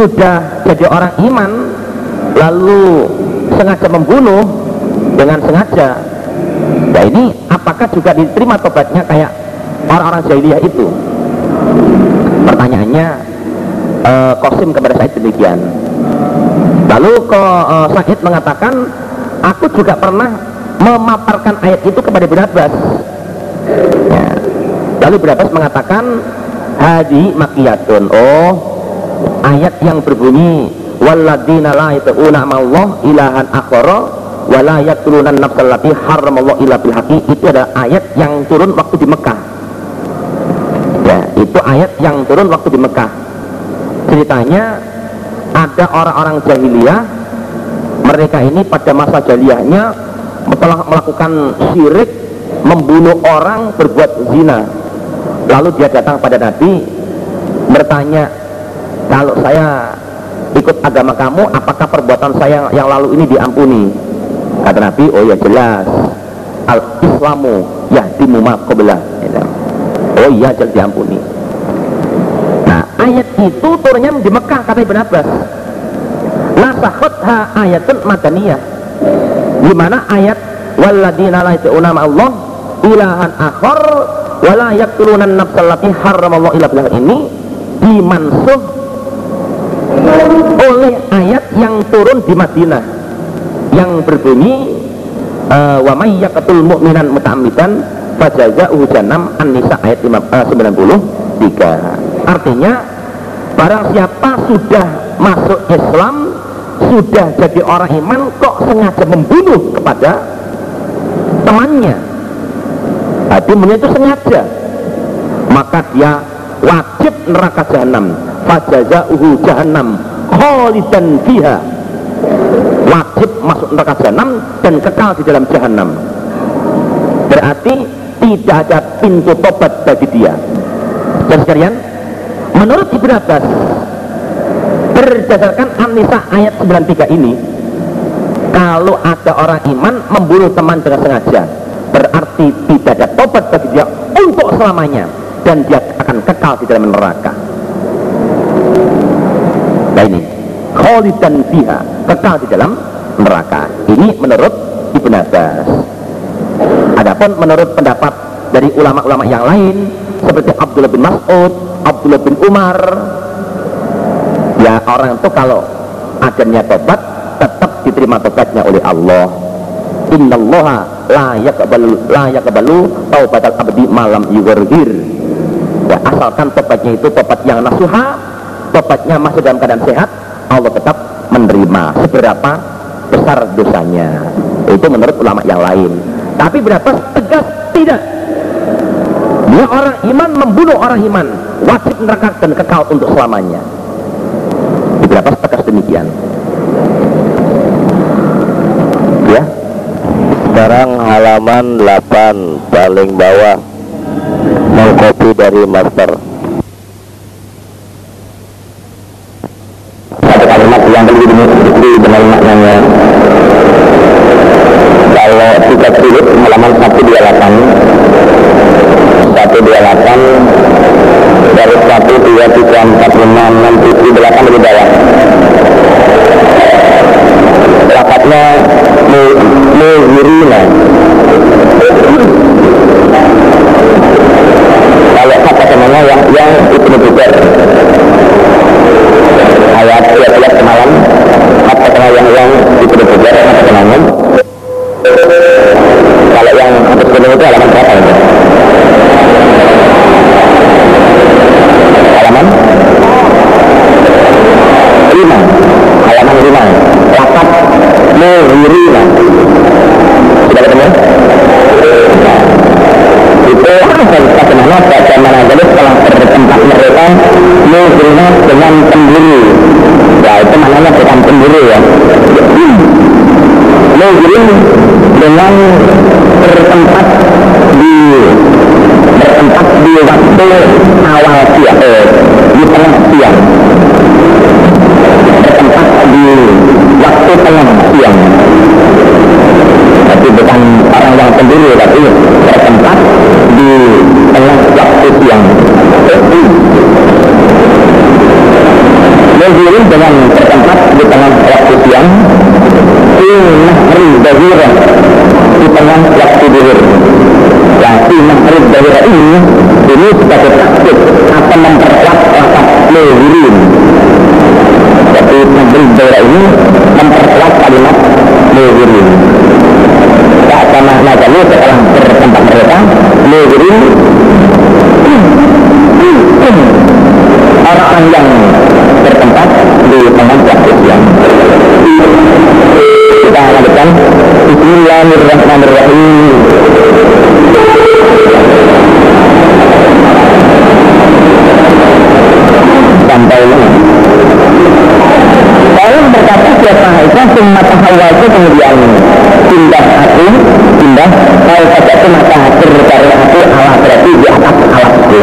sudah jadi orang iman lalu sengaja membunuh dengan sengaja. Nah ini apakah juga diterima tobatnya kayak orang-orang jahiliyah itu? Pertanyaannya uh, Qasim kepada Said demikian. Lalu ke uh, Said mengatakan aku juga pernah memaparkan ayat itu kepada Ibn ya. lalu Ibn mengatakan haji makiyatun. Oh ayat yang berbunyi walladzina la Allah ilahan akhara wa la yaqtuluna an-nafsal lati haramallahu illa bil haqqi. Itu adalah ayat yang turun waktu di Mekah. Ya itu ayat yang turun waktu di Mekah. Ceritanya ada orang-orang jahiliyah. Mereka ini pada masa jahiliyahnya telah melakukan syirik membunuh orang berbuat zina. Lalu dia datang pada Nabi bertanya kalau saya ikut agama kamu apakah perbuatan saya yang lalu ini diampuni kata Nabi oh ya jelas. Al islamu yahdimu maqoblah oh iya jelas diampuni. Nah ayat itu turunnya di Mekah kata Ibn Abbas. Ha ayatun madaniyah. Gimana ayat walladina la unama Allah ilahan akhar wala yaktulunan nafsal lati haramallahu illa ini dimansuh oleh ayat yang turun di Madinah yang berbunyi uh, wa may yaqtul mu'minan muta'ammidan fajaza'uhu jahannam an-nisa ayat 90 tiga. Artinya barang siapa sudah masuk Islam sudah jadi orang iman kok sengaja membunuh kepada temannya? Tadi itu sengaja. Maka dia wajib neraka jahanam fajaza'uhu jahannam khalidan fiha wajib masuk neraka jahanam dan kekal di dalam jahanam berarti tidak ada pintu tobat bagi dia. Dan sekalian menurut Ibn Abbas berdasarkan An-Nisa ayat 93 ini kalau ada orang iman membunuh teman dengan sengaja berarti tidak ada tobat bagi dia untuk selamanya dan dia akan kekal di dalam neraka. Nah ini kholidan fiha kekal di dalam neraka. Ini menurut Ibn Abbas. Adapun menurut pendapat dari ulama-ulama yang lain seperti Abdullah bin Mas'ud Abdullah bin Umar ya orang itu kalau adanya tobat tetap diterima tobatnya oleh Allah. Innallaha la yaqbalu la yaqbalu taubatal abdi malam yughir ya, asalkan tobatnya itu tobat yang nasuha tobatnya masih dalam keadaan sehat Allah tetap menerima. Seberapa besar dosanya. Itu menurut ulama yang lain. Tapi berapa? Tegas? Tidak. Dia orang iman membunuh orang iman. Wajib neraka dan kekal untuk selamanya. Beberapa tegas demikian? Ya. Sekarang halaman 8 paling bawah. Mau kopi dari master ini ini sebagai taktik atau memperkuat lafaz muhirin jadi nahri dahirah ini memperkuat kalimat muhirin ya karena Najami setelah siapa itu semua tahawal itu kemudian pindah hati pindah kalau saja itu maka bercari hati Allah berarti di atas alat itu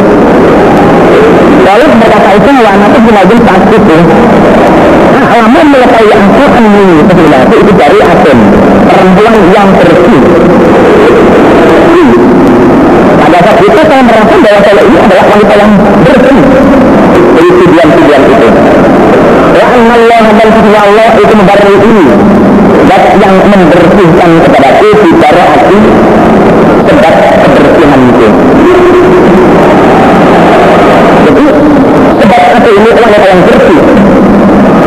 kalau berkata itu wana itu lagi pasti itu. Nah lama melepai aku ini sebenarnya itu dari Aden perempuan yang bersih. Pada saat itu saya merasa bahwa saya ini adalah wanita yang bersih. Dari tujuan-tujuan itu Dan Allah itu membaru ini. Dat yang membersihkan kepadaku di darah hati sebab kebersihan itu. Jadi sebab hati ini wanita yang bersih.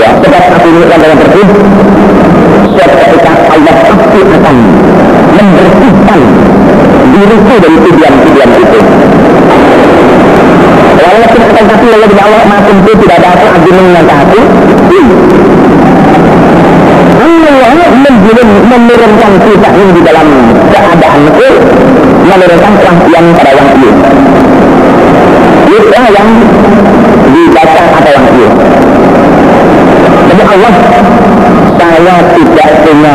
Ya sebab hati ini wanita yang bersih. Suatu ketika Allah pasti akan membersihkan diriku dari tujuan-tujuan itu. Walaupun akan tapi Allah bin Allah tentu tidak ada apa agung yang hati Allah menjulun, menurunkan kita ini di dalam keadaan itu menurunkan yang pada yang itu itu yang dibaca atau yang itu jadi Allah saya tidak punya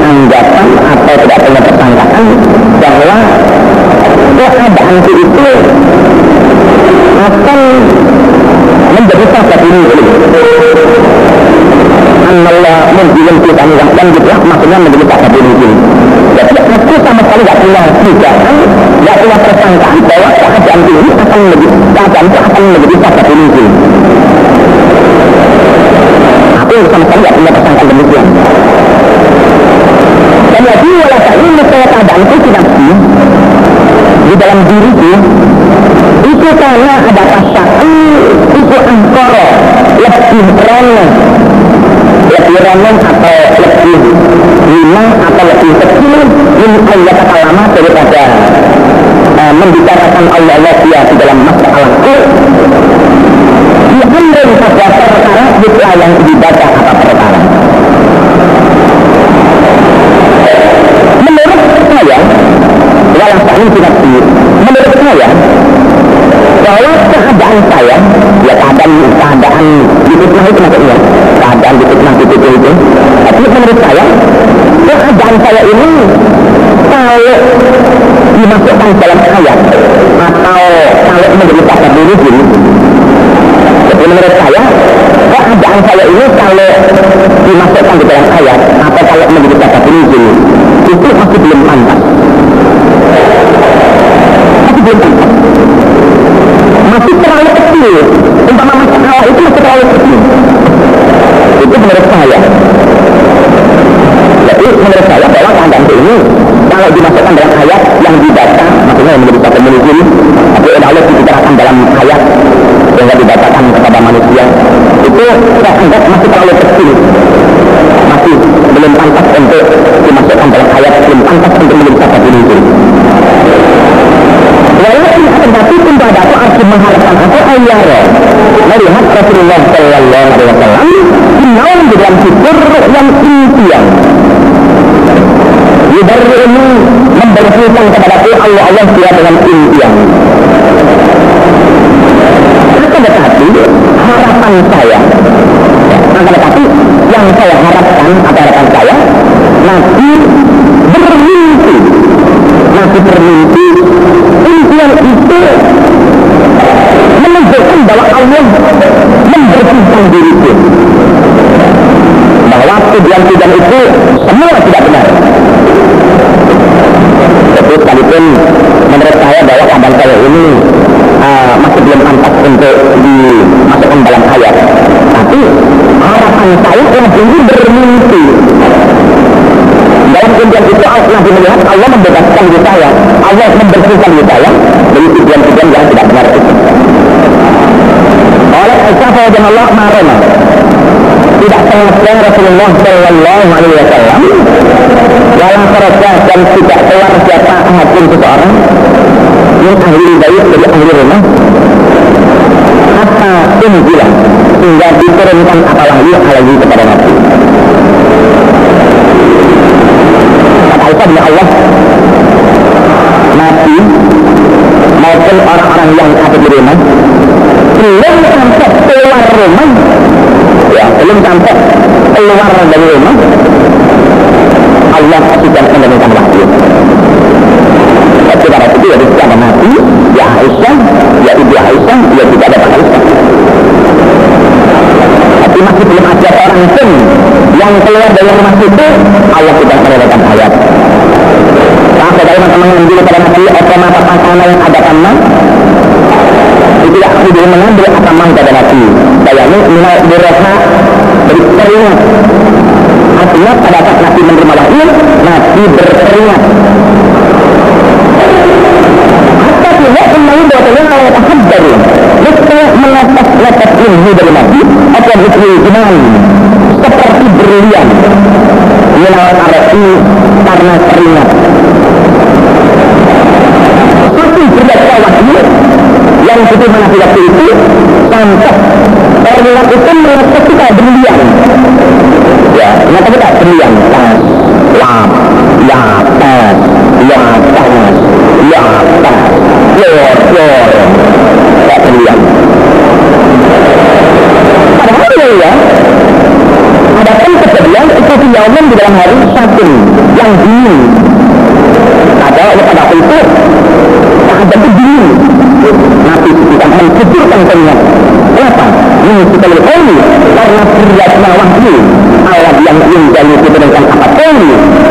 anggapan atau tidak punya persangkaan bahwa keadaanku itu akan menjadi sahabat ini Kita dan gitu maksudnya menjadi sahabat ini jadi aku sama sekali punya dugaan gak punya persangkaan bahwa keadaan ini akan menjadi keadaan itu akan menjadi sahabat ini aku sama sekali gak punya persangkaan demikian. Dan lagi walaupun ini saya keadaan itu tidak di dalam diriku itu karena ada tasyaki itu angkoro lebih remeh remeh atau lebih lima atau lebih kecil ini ayat lama daripada uh, membicarakan Allah Allah dia di dalam masalahku. Diambil pada perkara itu yang dibaca apa perkara. Menurut saya walau saya tidak menurut saya bahwa keadaan saya ya keadaan keadaan di itu maksudnya saya ini kalau dimasukkan dalam ayat atau kalau menjadi kata diri jadi menurut saya keadaan saya ini kalau dimasukkan di dalam ayat atau kalau menjadi kata diri itu masih belum pantas masih belum pantas masih terlalu kecil umpama masalah itu masih terlalu kecil itu menurut saya jadi menurut saya bahwa keadaan ini kalau dimasukkan dalam ayat yang dibaca maksudnya yang menjadi satu menuju tapi Allah dibicarakan dalam ayat sehingga dibacakan kepada manusia itu saya anggap masih terlalu kecil masih belum pantas untuk dimasukkan dalam ayat belum pantas untuk menjadi satu menuju Walaupun tetapi pun pada aku harus ayah melihat Rasulullah Sallallahu Alaihi Wasallam final di dalam fitur yang impian. Yubarri ini membersihkan kepada Allah Allah dia dengan impian. Akan tetapi harapan saya akan tetapi yang saya harapkan atau harapan saya Nabi bermimpi Nabi bermimpi impian itu menunjukkan bahwa Allah membersihkan diriku bahwa tujuan-tujuan itu semua tidak benar jadi sekalipun menurut saya bahwa keadaan saya ini uh, masih belum pantas untuk dimasukkan dalam ayat tapi harapan saya Nabi ini bermimpi dalam impian itu Nabi melihat Allah membebaskan diri saya Allah membersihkan diri saya dari tujuan-tujuan yang tidak benar oleh Aisyah dan Allah marah tidak sengaja Rasulullah Shallallahu Alaihi Wasallam. Dalam kerja dan tidak keluar siapa hakim seseorang yang ahli baik dari ahli rumah hatta unjila sehingga diturunkan apa lagi lagi kepada Nabi? Kata bin Allah Nabi maupun orang-orang yang ada di rumah belum sampai keluar rumah. Ya belum sampai keluar dari rumah. Allah sudah menurunkan wahyu. Pada itu ya tidak ada Nabi ya Aisyah ya Ibu Aisyah ya tidak ada Aisyah. Tapi masih belum ada orang pun yang keluar dari rumah itu Allah sudah menurunkan ayat nah saudara teman-teman yang dulu otomatis pasangan yang ada teman itu tidak sudah mengambil akamah pada Nabi bayangin minal birroha berkeringat artinya pada saat Nabi menerima wahyu Nabi berkeringat hatta tidak kalau ilmu dari Nabi atau seperti berlian. Minal karena keringat satu berbaca wahyu yang orang putih waktu itu sampai orang itu merasa kita berlian. Ya ternyata kita berlian. Tas lap ya tas ya tas ya tas yor yor tak berlian. Padahal ya ada pun kejadian itu yauman di dalam hari satu yang dingin. Ada pada waktu itu sahabat itu dingin Nabi kita kenyat kenapa? ini kita ini karena beratnya wahyu Allah yang menjadi kebenaran apa pun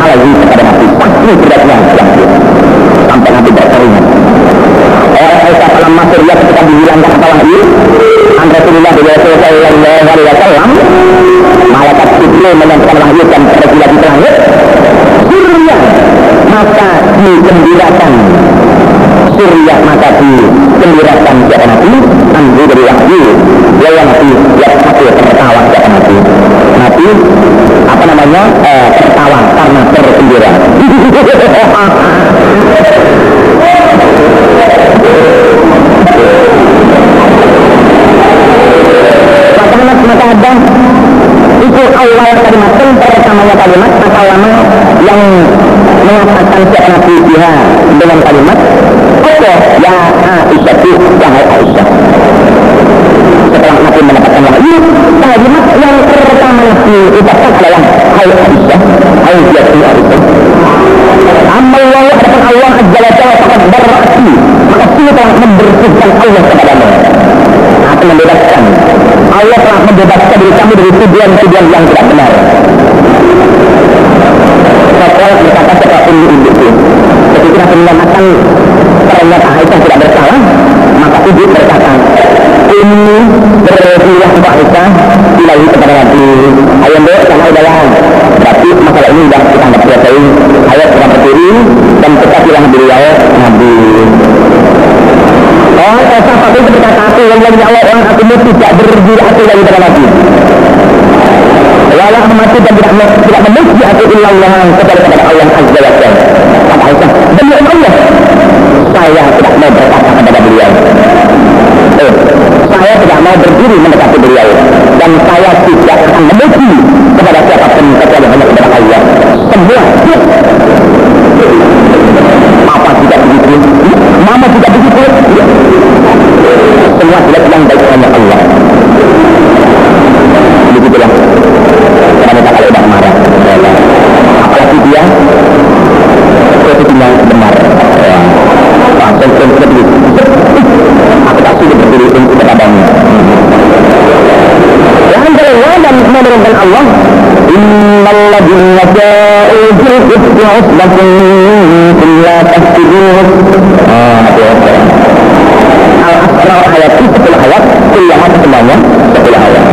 Allah ini kepada Nabi pasti beratnya wahyu sampai Nabi berkeringat orang Aisyah dalam masuk dia ketika dihilangkan apa wahyu an Rasulullah Sallallahu Alaihi Wasallam malaikat Jibril menyampaikan wahyu dan Rasulullah di langit surya maka dikembirakan surya maka dikembirakan siapa nabi Nabi dari wahyu ya yang nabi ya satu tertawa siapa nabi nabi apa namanya eh, tertawa karena tergembira Maka ada? Itu awal kalimat pertamanya kalimat maka lama yang mengatakan siapa Nabi dia dengan kalimat apa ya Aisyah itu wahai Aisyah setelah Nabi mendapatkan wahyu kalimat yang pertama Nabi ucapkan adalah hai Aisyah hai dia Aisyah Amal Allah akan Allah wa Jalla sangat berarti maka dia telah membersihkan Allah kepadamu akan membebaskan Allah telah membebaskan diri kami dari tujuan-tujuan yang tidak benar Rasul berkata seperti ini itu ketika menyatakan ternyata Aisyah tidak bersalah maka ibu berkata ini berbilah Aisyah ilahi kepada Nabi. Ayam dek karena udahlah berarti masalah ini sudah kita anggap selesai. Ayat sudah berdiri dan kita bilang beliau Nabi. Oh, Aisyah pada itu berkata aku. Yang lain Allah orang aku tidak berbilah aku lagi kepada Nabi. Walau mati dan tidak tidak memuji aku illallah kepada kepada Allah azza wa jalla. Kata Aisyah demi Allah. Saya tidak mau berkata kepada beliau berdiri mendekati beliau. Dan saya tidak akan memuji kepada siapa pun kecuali hanya kepada Allah semua menurunkan Allah. Innalladzina ja'u bil ifki usbatun minkum la tahsibuh Ah, Al-Asra ayat itu 10 ayat, kuliah semuanya 10 ayat.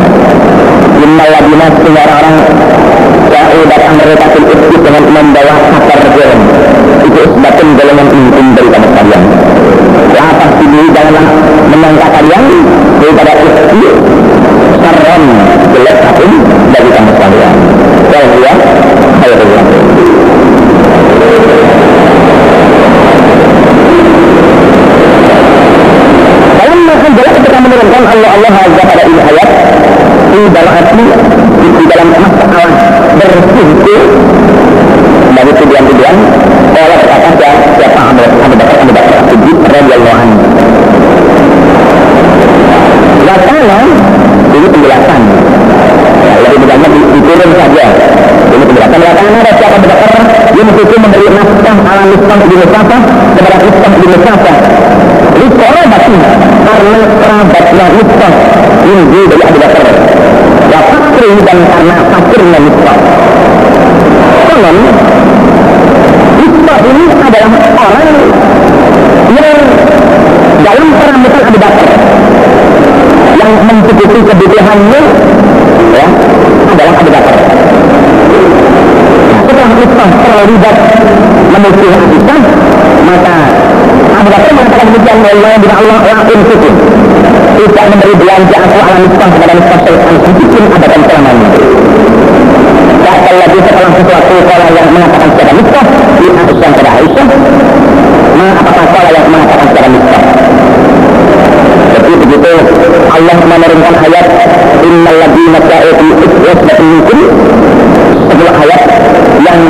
Innalladzina sehingga orang-orang datang mereka dengan membawa kabar golong Itu usbatun golongan intim dari kamu sekalian Ya pasti diri janganlah menyangka kalian daripada ifki Sarron jelek satu bagi kamu sekalian Kalau dia, ayo berlaku dalam makan jelas Allah Allah Azza pada ini ayat di dalam arti di dalam masalah itu dari tujuan-tujuan Allah berkata siapa Abu Bakar Abu Bakar Siddiq radhiyallahu anhu. Wakana ini penjelasan. Lebih banyak diturun saja. Ini penjelasan. Wakana ada siapa Abu Bakar dia mesti memberi nafkah ala nafkah di Mustafa kepada nafkah di Mustafa ini kerabatnya karena kerabatnya Mustafa ini dari Abu Bakar ya fakir dan karena fakirnya Mustafa konon Mustafa ini adalah orang yang dalam perambutan Abu Bakar yang mencukupi kebutuhannya ya adalah Abu Bakar. Setelah Utsman terlibat memusuhi Aisyah, maka Abu Bakar mengatakan demikian Allah bila Allah lakukan itu tidak memberi belanja aku ala Utsman kepada Utsman syaitan sedikit abadan selamanya. Bahkan lagi setelah sesuatu kalau yang mengatakan secara Utsman di Aisyah kepada Aisyah, ma apakah kalau yang mengatakan secara Utsman? Allah menurunkan ayat innal ladzina ja'u bi uswatin minkum sebuah ayat yang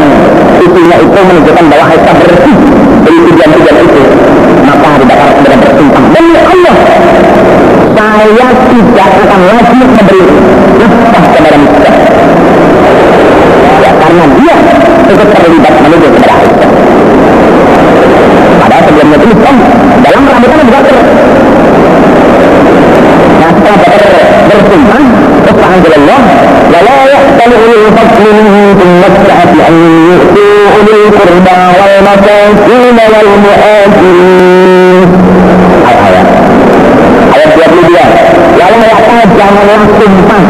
isinya itu menunjukkan bahwa Aisyah saya tidak akan lagi memberi nafkah kepada Aisyah ya karena dia ikut terlibat menuju kepada Aisyah padahal sebelumnya itu kan dalam rambutan Abu Bakar nah setelah Bakar bersumpah terus Allah ولا يحتل أولي الفضل منكم والسعة أن يؤتوا أولي القربى والمساكين والمؤاجرين mereka janganlah sumpah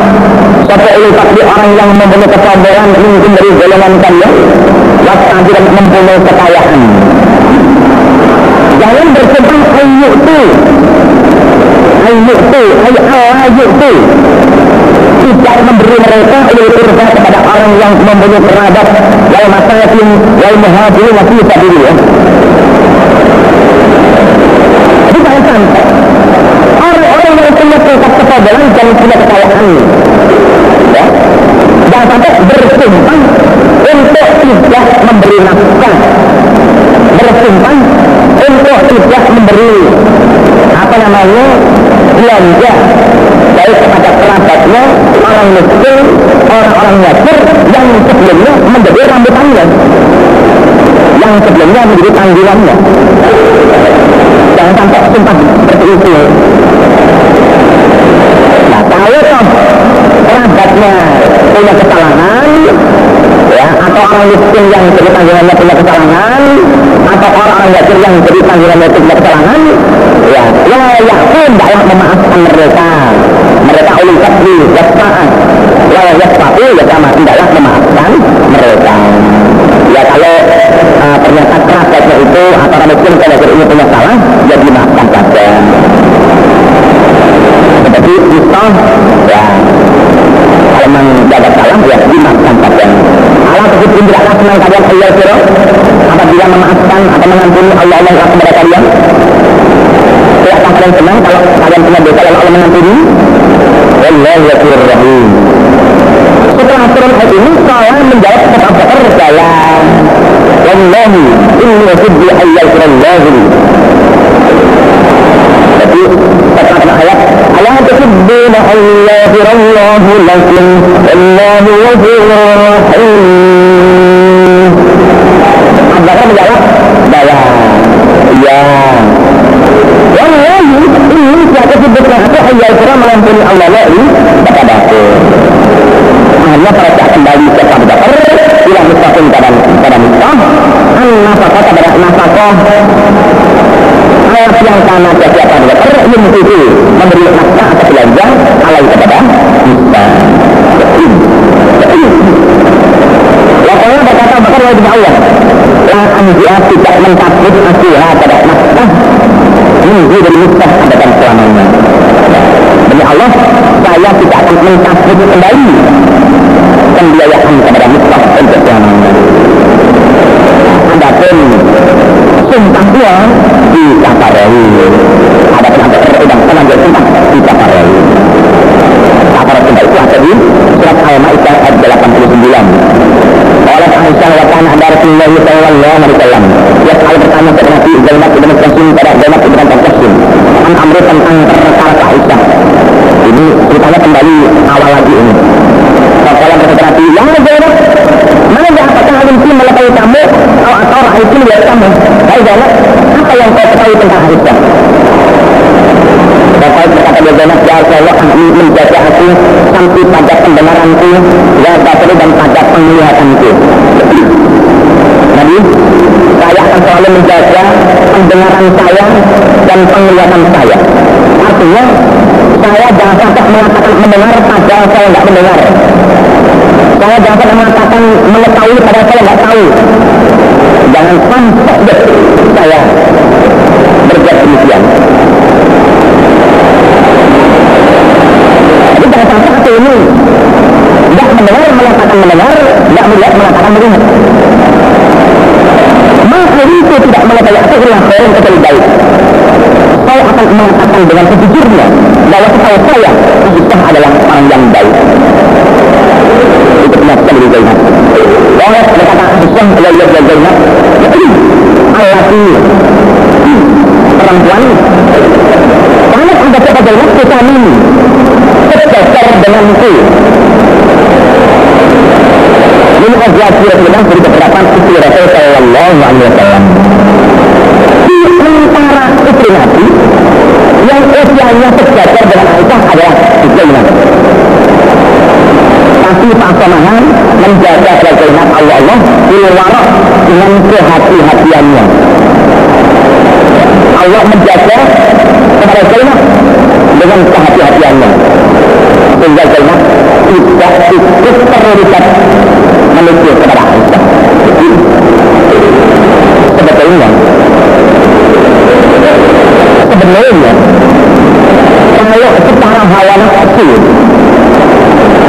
Satu ulu takdir orang yang mempunyai kesabaran mungkin dari golongan kalian Wasna tidak mempunyai kekayaan Jangan bersumpah ayyuktu Ayyuktu Ayyuktu tidak memberi mereka ulil kurba kepada orang yang mempunyai kerabat wal masakin wal muhajirin wa fi sabilillah dan punya kekayaan ya. Jangan sampai bersumpah untuk tidak memberi nafkah. Bersumpah untuk tidak memberi. Apa namanya? Belanja. Baik kepada kerabatnya, orang miskin, orang-orang yasir yang sebelumnya menjadi rambutannya yang sebelumnya menjadi tanggungannya. Jangan sampai sumpah seperti itu nah kalau toh kerabatnya punya kesalahan ya atau orang miskin yang jadi tanggungannya punya kesalahan atau orang-orang yasir yang jadi tanggungannya punya kesalahan ya ya ya pun tidaklah memaafkan mereka. Mereka ulil kasri yasfa'an wa yasfa'u ya sama tidaklah memaafkan mereka. Ya kalau uh, ternyata kerabatnya itu atau orang miskin kalau ini punya salah ya dimaafkan senang kalian Allah siro apabila memaafkan atau mengampuni Allah Allah kepada kalian Tidakkah kalian senang kalau kalian punya dosa lalu Allah mengampuni? Wallahu ghafurur rahim. Setelah turun ayat ini, saya menjawab kepada Bakar jalan. Wallahi, inni uhibbu ayyazrallahu. Jadi, kata ayat, Ala tuhibbuna ayyazrallahu lakum, Allahu ghafurur rahim. Abu Bakar menjawab, Bayan. Ya, Wallahi ini siapa sebutkan aku ayat Quran mengampuni Allah lagi kepada aku. Hanya pada kembali ke Bakar ila mustaqim pada pada Mustah an nafkah pada nafkah ayat yang karena setiap Abu Bakar yang itu memberi nafkah atau belanja alai kepada Mustah. Wakilnya berkata Bakar wajib Allah La anjia tidak asiha pada nafkah Minggu dari Mustah adakan selamanya Demi Allah Saya tidak akan mentakut kembali Pembiayaan kepada Mustah untuk selamanya Adapun Sumpah dia di Kaparei Adapun ada perudang penambil sumpah di Kaparei Kaparei sumpah itu ada di surat Al-Ma'idah ayat 89 oleh Aisyah wa kana ada Rasulullah sallallahu alaihi wasallam. Ya kalau bertanya kepada Nabi Zainab bin Qasim pada Zainab bin Qasim an amri tentang perkara Aisyah. Ini ceritanya kembali awal lagi ini. Kalau berkata Nabi, yang Zainab, mana yang apakah alimsi melepai kamu atau atau Aisyah melihat kamu? Hai Zainab, apa yang kau ketahui tentang Aisyah? Bapak berkata dia Zainab, ya kami menjaga aku sampai pada pendengaranku, ya Bapak dan pada penglihatanku. Jadi, saya akan selalu menjaga pendengaran saya dan penglihatan saya. Artinya, saya jangan sampai mengatakan mendengar padahal saya tidak mendengar. Saya jangan sampai mengatakan mengetahui padahal saya tidak tahu jangan sampai deh saya berbuat demikian. Jadi jangan sampai hati ini tidak mendengar mengatakan mendengar tidak melihat mengatakan melihat. Maka itu tidak mengetahui apa yang sering kecuali baik. Saya akan mengatakan dengan sejujurnya bahwa saya saya itu adalah orang yang baik. Itu penyaksian dari Zainab. Oleh berkata yang adalah perempuan. Anda kata Zainab kita ini? Sejajar denganku. Ini adalah kira-kira dari beberapa istri Rasul Sallallahu Alaihi Wasallam. Di antara istri Nabi yang usianya sejajar dengan Aisyah adalah Zainab. Tapi pasangan menjaga Zainab Allah Allah keluar dengan kehati-hatiannya Allah menjaga kepada Zainab dengan kehati-hatiannya sehingga Zainab tidak ikut terlibat menuju kepada Aisyah. Sebetulnya sebenarnya kalau secara hawa nafsu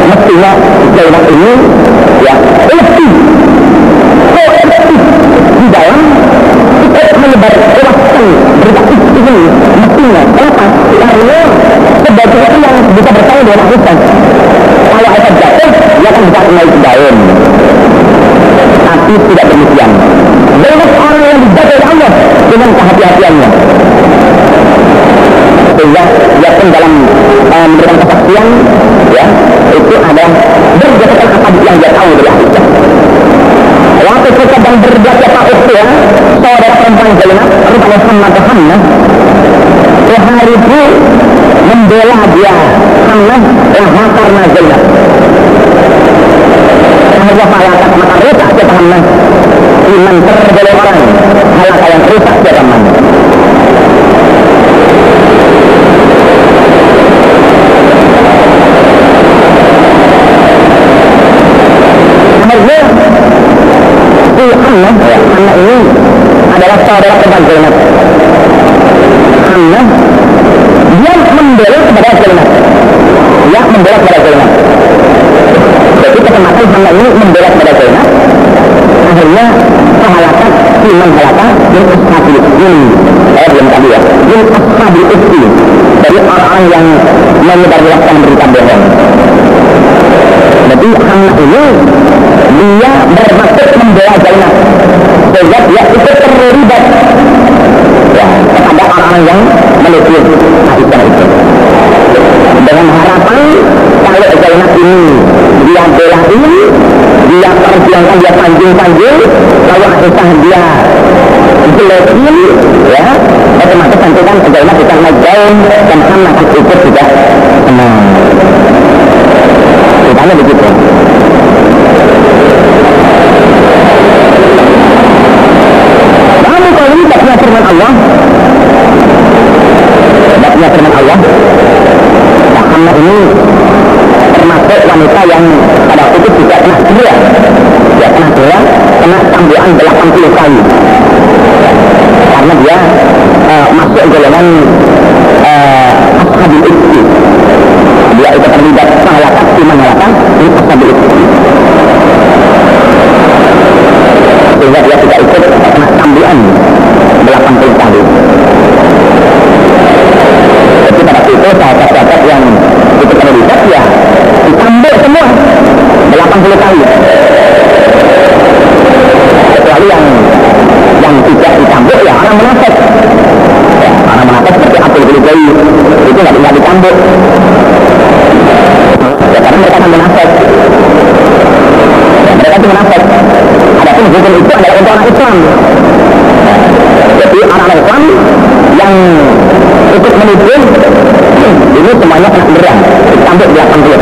mestinya Zainab ini ya lebih proaktif di dalam ikut menyebar luaskan berita ini mestinya kenapa? karena sebagai yang bisa dengan Aisyah kalau Aisyah jatuh dia akan bisa naik daun tapi tidak demikian Zainab orang yang dijaga oleh Allah dengan kehati-hatiannya sehingga dia pun dalam uh, memberikan kesaksian ya itu adalah berdasarkan apa yang dia tahu dari Aisyah waktu itu sedang berbuat apa itu ya saudara perempuan Zainab rupanya Hamna itu membela dia. Karena Zainab. Bahwa halakat maka rusak siapa Hamna iman tergolong orang halakat yang rusak siapa Hamna akhirnya Hamna ya, Hamna ini adalah saudara kepada Dia membela kepada Zainab dia membela kepada Zainab jadi kesempatan Hamna ini membela kepada Zainab akhirnya kehalakan si menghalaka min ashabil ini saya belum tadi ya. Min isti dari orang-orang yang menyebarluaskan berita bohong. Jadi Hamna ini dia bermaksud membela Zainab. Sehingga dia ikut terlibat ya, orang-orang yang menuduh Aisyah itu. Dengan harapan kalau Zainab ini dia bela ini dia perjuangkan dia panjang-panjang kalau Aisyah dia jelekin ya otomatis nanti kan Zainab bisa naik dan Hamna akan ikut juga senang ceritanya begitu. Namun kalau ini baknya firman Allah baknya firman Allah Muhammad ini termasuk wanita yang pada waktu itu tidak pernah gila dia pernah gila kena cambukan 80 kali. Karena dia uh, masuk golongan uh, ashabil ibti. Dia itu terlibat mengalahkan iman mengalahkan ini ashabil ibti. Sehingga dia tidak ikut kena cambukan 80 kali jadi pada waktu itu sahabat-sahabat yang itu terlibat ya ditambah semua 80 kali kecuali yang yang tidak ditambah ya orang munafik ya, orang munafik seperti Abdul Ghali itu nggak tinggal ditambah ya karena mereka kan munafik ya, mereka itu munafik adapun hukum itu adalah untuk anak Islam. Jadi anak Islam yang ikut menipu ini semuanya kena berat ditambah 80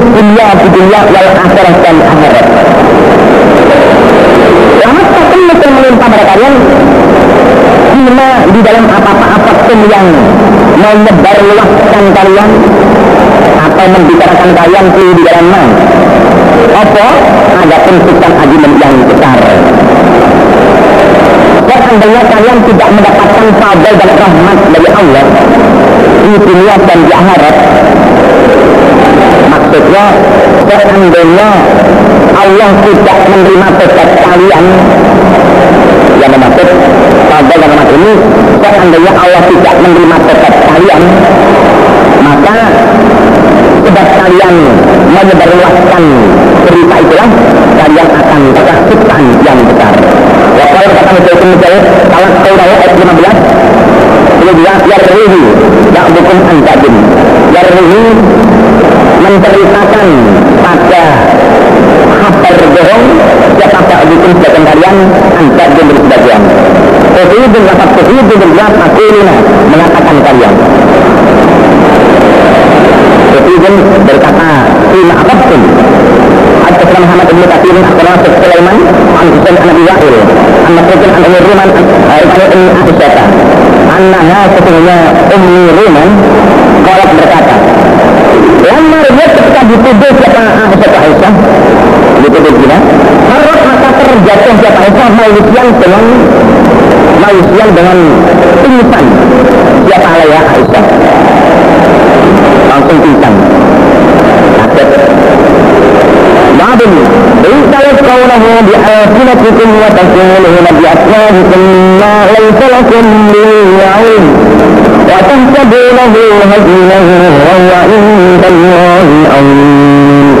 dunia, dunia, wal akhirat dan akhirat Rahmat takkan mesti menimpa pada kalian Bima di dalam apa-apa pun yang menyebar luaskan kalian atau membicarakan kalian di dalam mana. Apa? Ada pun argumen yang besar. Seandainya kalian tidak mendapatkan fadl dan rahmat dari Allah di dunia dan di akhirat maksudnya seandainya Allah tidak menerima tobat kalian yang maksud fadl dan rahmat ini seandainya Allah tidak menerima tobat kalian maka sebab kalian menyebarluaskan cerita itulah kalian akan terkasihkan yang besar. Wakil kata Mujahid Mujahid Salah Saudara ayat 15 Ini dia Yarrihi Ya'bukum anjadin Yarrihi menceritakan pada hafal berbohong siapa tak bikin sebagian kalian antar dia beri sebagian Tuhidun dapat tuhidun berbuat mengatakan kalian. Tuhidun berkata Ina apa pun Al-Qasra Muhammad Ibn Kathir Al-Qasra Sulaiman Al-Husain An-Nabi Wa'il Al-Masrikin An-Umir Ruman Al-Qasra An-Aisyata Anna berkata yang lihat ketika dituduh siapa siapa Aisyah, dituduh gila. Harap maka terjatuh siapa Aisyah manusian dengan manusian dengan pingsan siapa ya Aisyah. Langsung pingsan. Takut. Babin Intalat kaulahu bi'afinatikum wa takunuhu nabi'asmahikum ma laysa lakum وتحسبونه هزينا وهو عند الله عظيم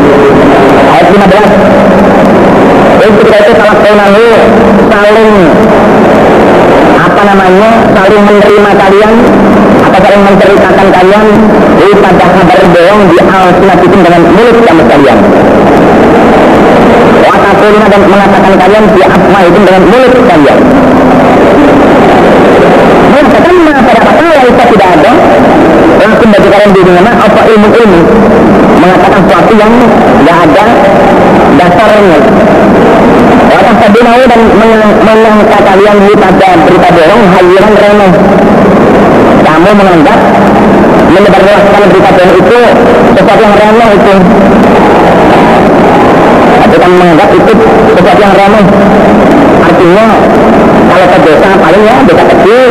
ayat 15 Jadi ketika itu salah saling apa namanya saling menerima kalian atau saling menceritakan kalian pada kabar bohong di al dengan mulut kamu kalian Watakulina dan mengatakan kalian di asma itu dengan mulut kalian. pada kata Laisa tidak ada langsung kalian di mana apa ilmu-ilmu mengatakan sesuatu yang tidak ada dasarnya. Wata sabinahu dan mengangkat kalian di pada berita bohong hayuran remeh. Kamu menganggap menyebarluaskan berita bohong itu sesuatu yang remeh itu bukan menganggap itu sesuatu yang remeh artinya kalau ke paling ya dosa kecil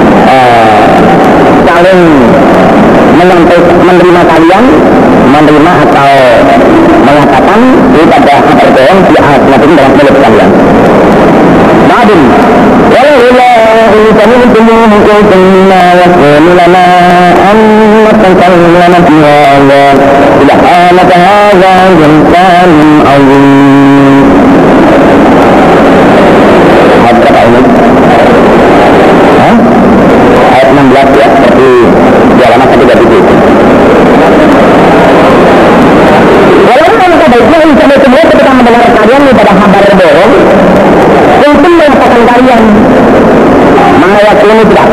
eh, saling menerima kalian menerima atau mengatakan ini pada kabar bohong di akhir dalam mulut kalian. Babin ولولا إن سمعتموه قلتم ما يكون لنا أن نتكلم في هذا سبحانك هذا بهتان عظيم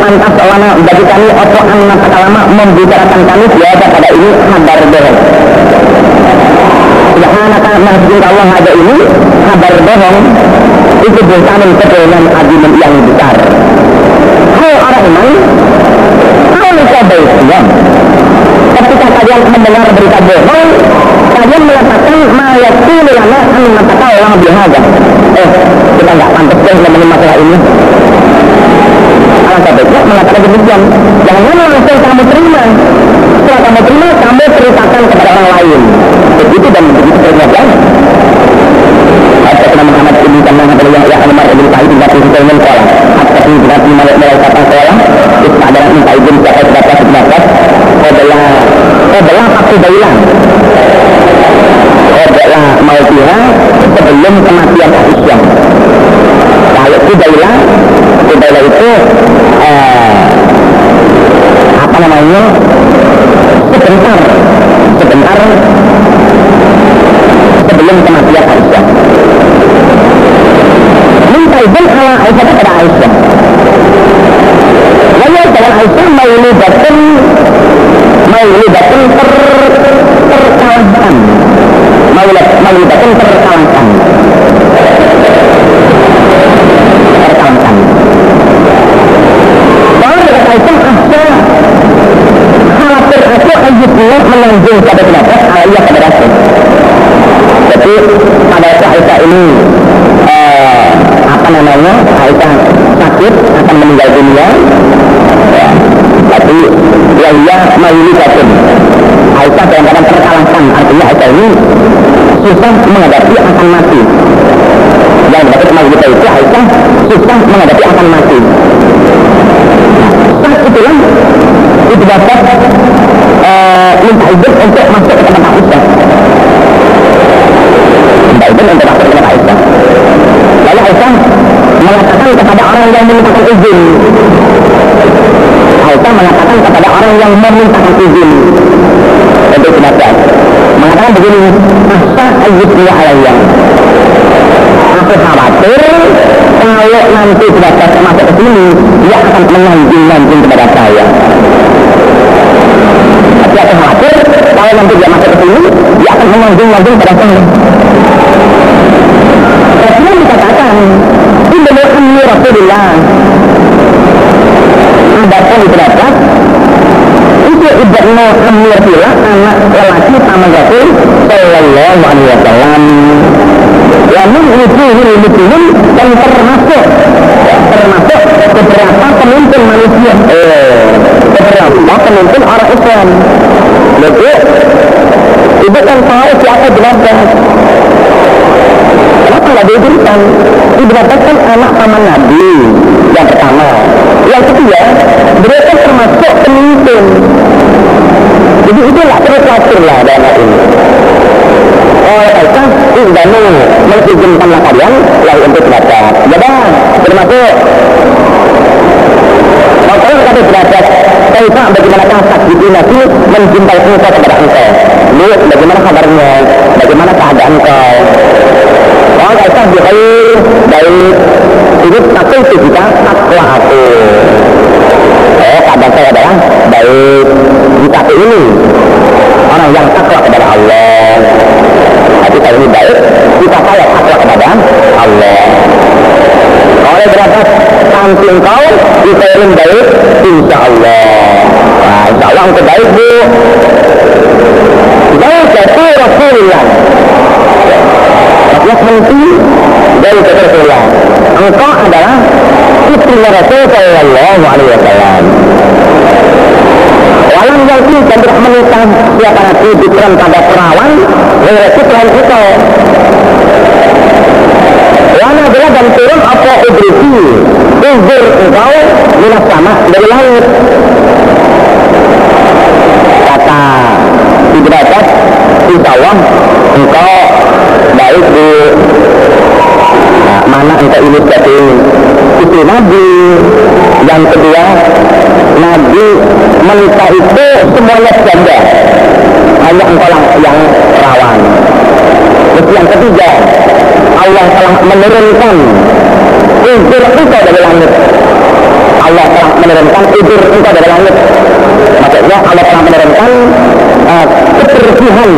pantas lama bagi kami Opo anak lama membicarakan kami biasa pada ini kabar bohong. Subhanaka mahjid Allah ada ini kabar bohong itu bersama kebohongan argumen yang besar. Hai orang iman Kalau kebaikan ketika kalian mendengar berita bohong kalian mengatakan mayati lana an mengatakan orang bihaga eh kita nggak pantas deh ngomongin masalah ini alangkah baiknya mengatakan demikian jangan langsung kamu terima setelah kamu terima kamu ceritakan kepada orang lain begitu dan begitu ternyata Hatta Muhammad ibn Kanang adalah yang Umar ibn Sa'id bin Abi Sulaiman qala hatta fi binati malik malik kata qala istada min Sa'id bin Sa'id kata sebatas qadala qadala Qudailah qadala mautiha sebelum kematian Aisyah kalau Qudailah Qudailah itu eh, apa namanya sebentar. Sebentar. Sebelum kematian Aisyah. Minta izin ala Aisyah kepada Aisyah. Lalu jalan Aisyah maulidatun maulidatun ter maulidatun terkalahkan terkalahkan kalau dekat Aisyah Aisyah khawatir aku ayatnya menanjung pada pendapat ayat kepada Rasul jadi pada saat Aisyah ini eh, apa namanya Aisyah sakit akan meninggal dunia. Ya, tapi ya iya maili batin. Aisyah dalam keadaan terkalahkan. Artinya Aisyah ini susah menghadapi akan mati. Yang dapat kita itu Aisyah susah menghadapi akan mati. Saat itulah itu dapat uh, minta untuk masuk ke tempat Aisyah minta untuk ke tempat Aisyah lalu Aisyah mengatakan kepada orang yang memintakan izin. Aisyah mengatakan kepada orang yang memintakan izin. Untuk pendapat. Mengatakan begini masa ayatnya alaiya? Aku khawatir kalau nanti pendapat masuk ke sini dia akan menganjing-anjing kepada saya. Tapi aku khawatir kalau nanti dia masuk ke sini dia akan menganjing-anjing kepada saya. Rasulullah dikatakan Rasulullah Adapun berapa itu ibnu amni Rasulullah anak lelaki sama Rasul Sallallahu Alaihi Wasallam. Namun itu ini muslimin dan termasuk termasuk beberapa pemimpin manusia. Eh, beberapa pemimpin orang Islam. Lalu ibu kan tahu siapa jenazah Nggak diberikan? Ibrahim kan anak paman Nabi yang pertama. Yang kedua, kan termasuk pemimpin. Jadi itu nggak perlu khawatir lah dalam ini. Oh, Aisyah, Ibnu mengizinkanlah kalian lalu untuk baca. Ya bang, termasuk kalian kata derajat, Kaifa bagaimana kasat di Nabi mencintai engkau kepada engkau. Lu bagaimana kabarnya? Bagaimana keadaan engkau? Oh, Aisyah bikhair, baik. Ini satu itu kita takwa aku. Keadaan saya adalah baik. Satu ini, orang yang takwa kepada Allah. Tapi saya ini baik, kita saya takwa kepada Allah. Oleh berapa samping kau dikairin baik, insya Allah. Nah, insya Allah untuk baik bu. Baik jadi Rasulullah. Penting dari Rasulullah. Engkau adalah putrinya Rasul Sallallahu Alaihi Wasallam. Walang yang dan tidak menikah siapa nanti diberikan pada perawan, mengerti Tuhan kita. Wana adalah dan turun apa ibrisi Uzur engkau minas sama dari langit Kata Ibrahim Insya Allah engkau baik di nah, mana engkau ini seperti ini itu Nabi. Yang kedua Nabi menikah itu semuanya janda. Hanya engkau yang rawan. Terus yang ketiga Allah telah menurunkan uzur engkau dari langit. Allah telah menurunkan uzur engkau dari langit maksudnya Allah telah menurunkan uh, kebersihan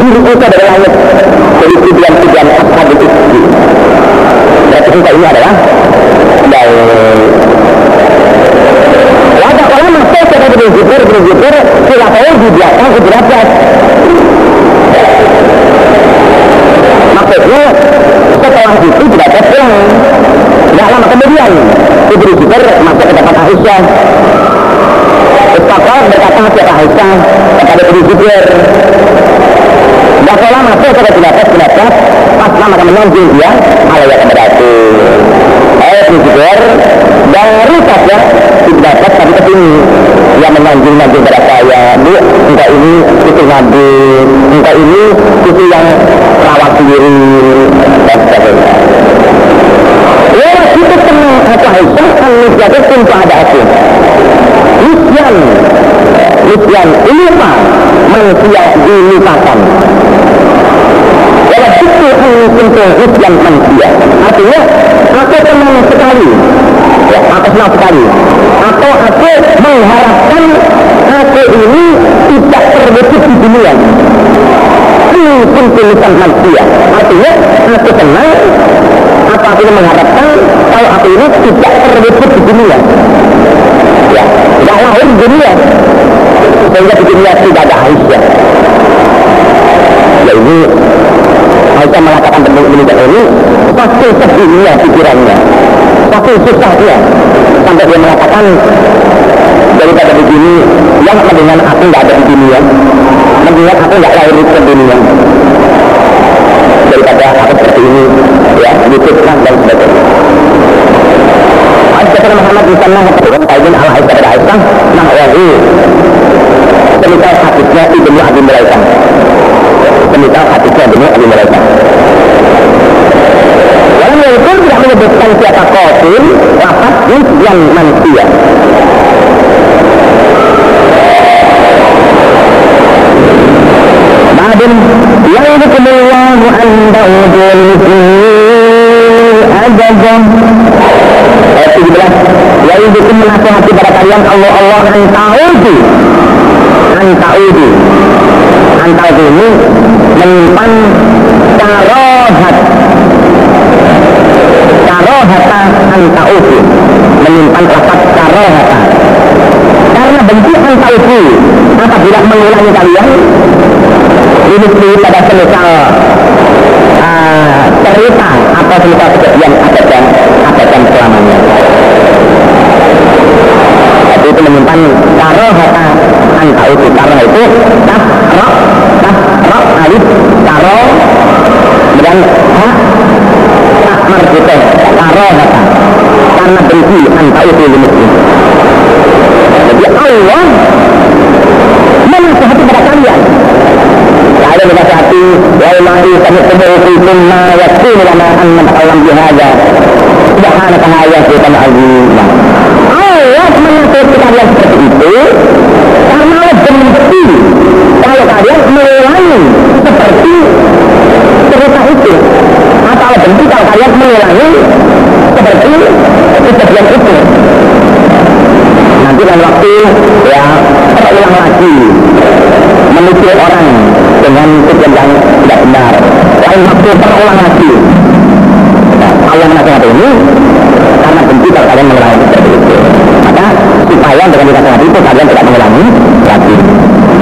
diri engkau dari langit jadi tujuan-tujuan asal itu berarti engkau ini adalah baik Wajah orang masuk kepada Ibn Zubair, Ibn Zubair, khilafahnya di belakang Ibn Abbas. Maksudnya, setelah itu ada pulang. Tidak lama kemudian, Ibn Zubair masuk ke tempat Aisyah. Istaqal berkata kepada Aisyah, masuk pendapat-pendapat, pas lama kemudian dia, dari saja dapat tapi ke sini. Yang menanjung-nanjung pada ini itu nabi ini itu yang rawat diri dan sebagainya. Ya itu tenang Aisyah pun pada aku Nisyan Nisyan ini apa manusia dilupakan Walau sentuh yang manusia. Artinya aku senang sekali. Ya, aku senang sekali. Atau aku mengharapkan aku ini tidak terwujud di dunia. Ini tulisan manusia. Artinya aku senang apa aku mengharapkan kalau aku ini tidak terwujud di dunia. Ya tidak lahir di dunia sehingga di dunia tidak ada Aisyah ya ini Aisyah tentang demikian ini pasti sedihnya pikirannya pasti susahnya sampai dia mengatakan daripada begini yang mendingan aku nggak ada di dunia mendingan aku nggak lahir ke dunia daripada aku seperti ini ya ditutupkan dan sebagainya Aisyah Muhammad di sana mengatakan Aisyah ala Aisyah pada Aisyah nah wahyu demikian hadisnya Ibnu Abi Mulaikah. Demikian hadisnya Ibnu Abi Mulaikah. Walau itu tidak menyebutkan siapa kotil, lapat yang manusia. Ba'dun yaidukumullahu anda ujulku ajadah Ayat 17 Yaidukum menasihati pada kalian Allah Allah anta'udu Anta'udu Anta'udu ini menyimpan karohat. Karohata anta'udu menyimpan lafaz karohata. Karena benci anta'udu apabila mengulangi kalian. Ini pada semisal uh, cerita atau semisal kejadian abadan abadan selamanya. Itu menyimpan karohata anta'udu karena itu kasro kasro alif karo dan hak takmar kita karohata karena benci anta'udu muslim jadi Allah menasihati pada kalian. Kalian menasihati wallahi kami temui fi kunna yakunu lana an nata'alam bihada subhanaka ayatul azimah Allah menasihati kalian seperti itu karena benci kalian mengulangi seperti cerita itu. Atau benci kalau kalian mengulangi seperti kejadian itu. Nanti kan waktu ya terulang lagi menuju orang dengan tujuan yang tidak benar. Lain waktu terulang lagi. Nah, Allah ini karena benci kalau kalian mengulangi seperti itu. Maka supaya dengan dinasihat itu kalian tidak mengulangi lagi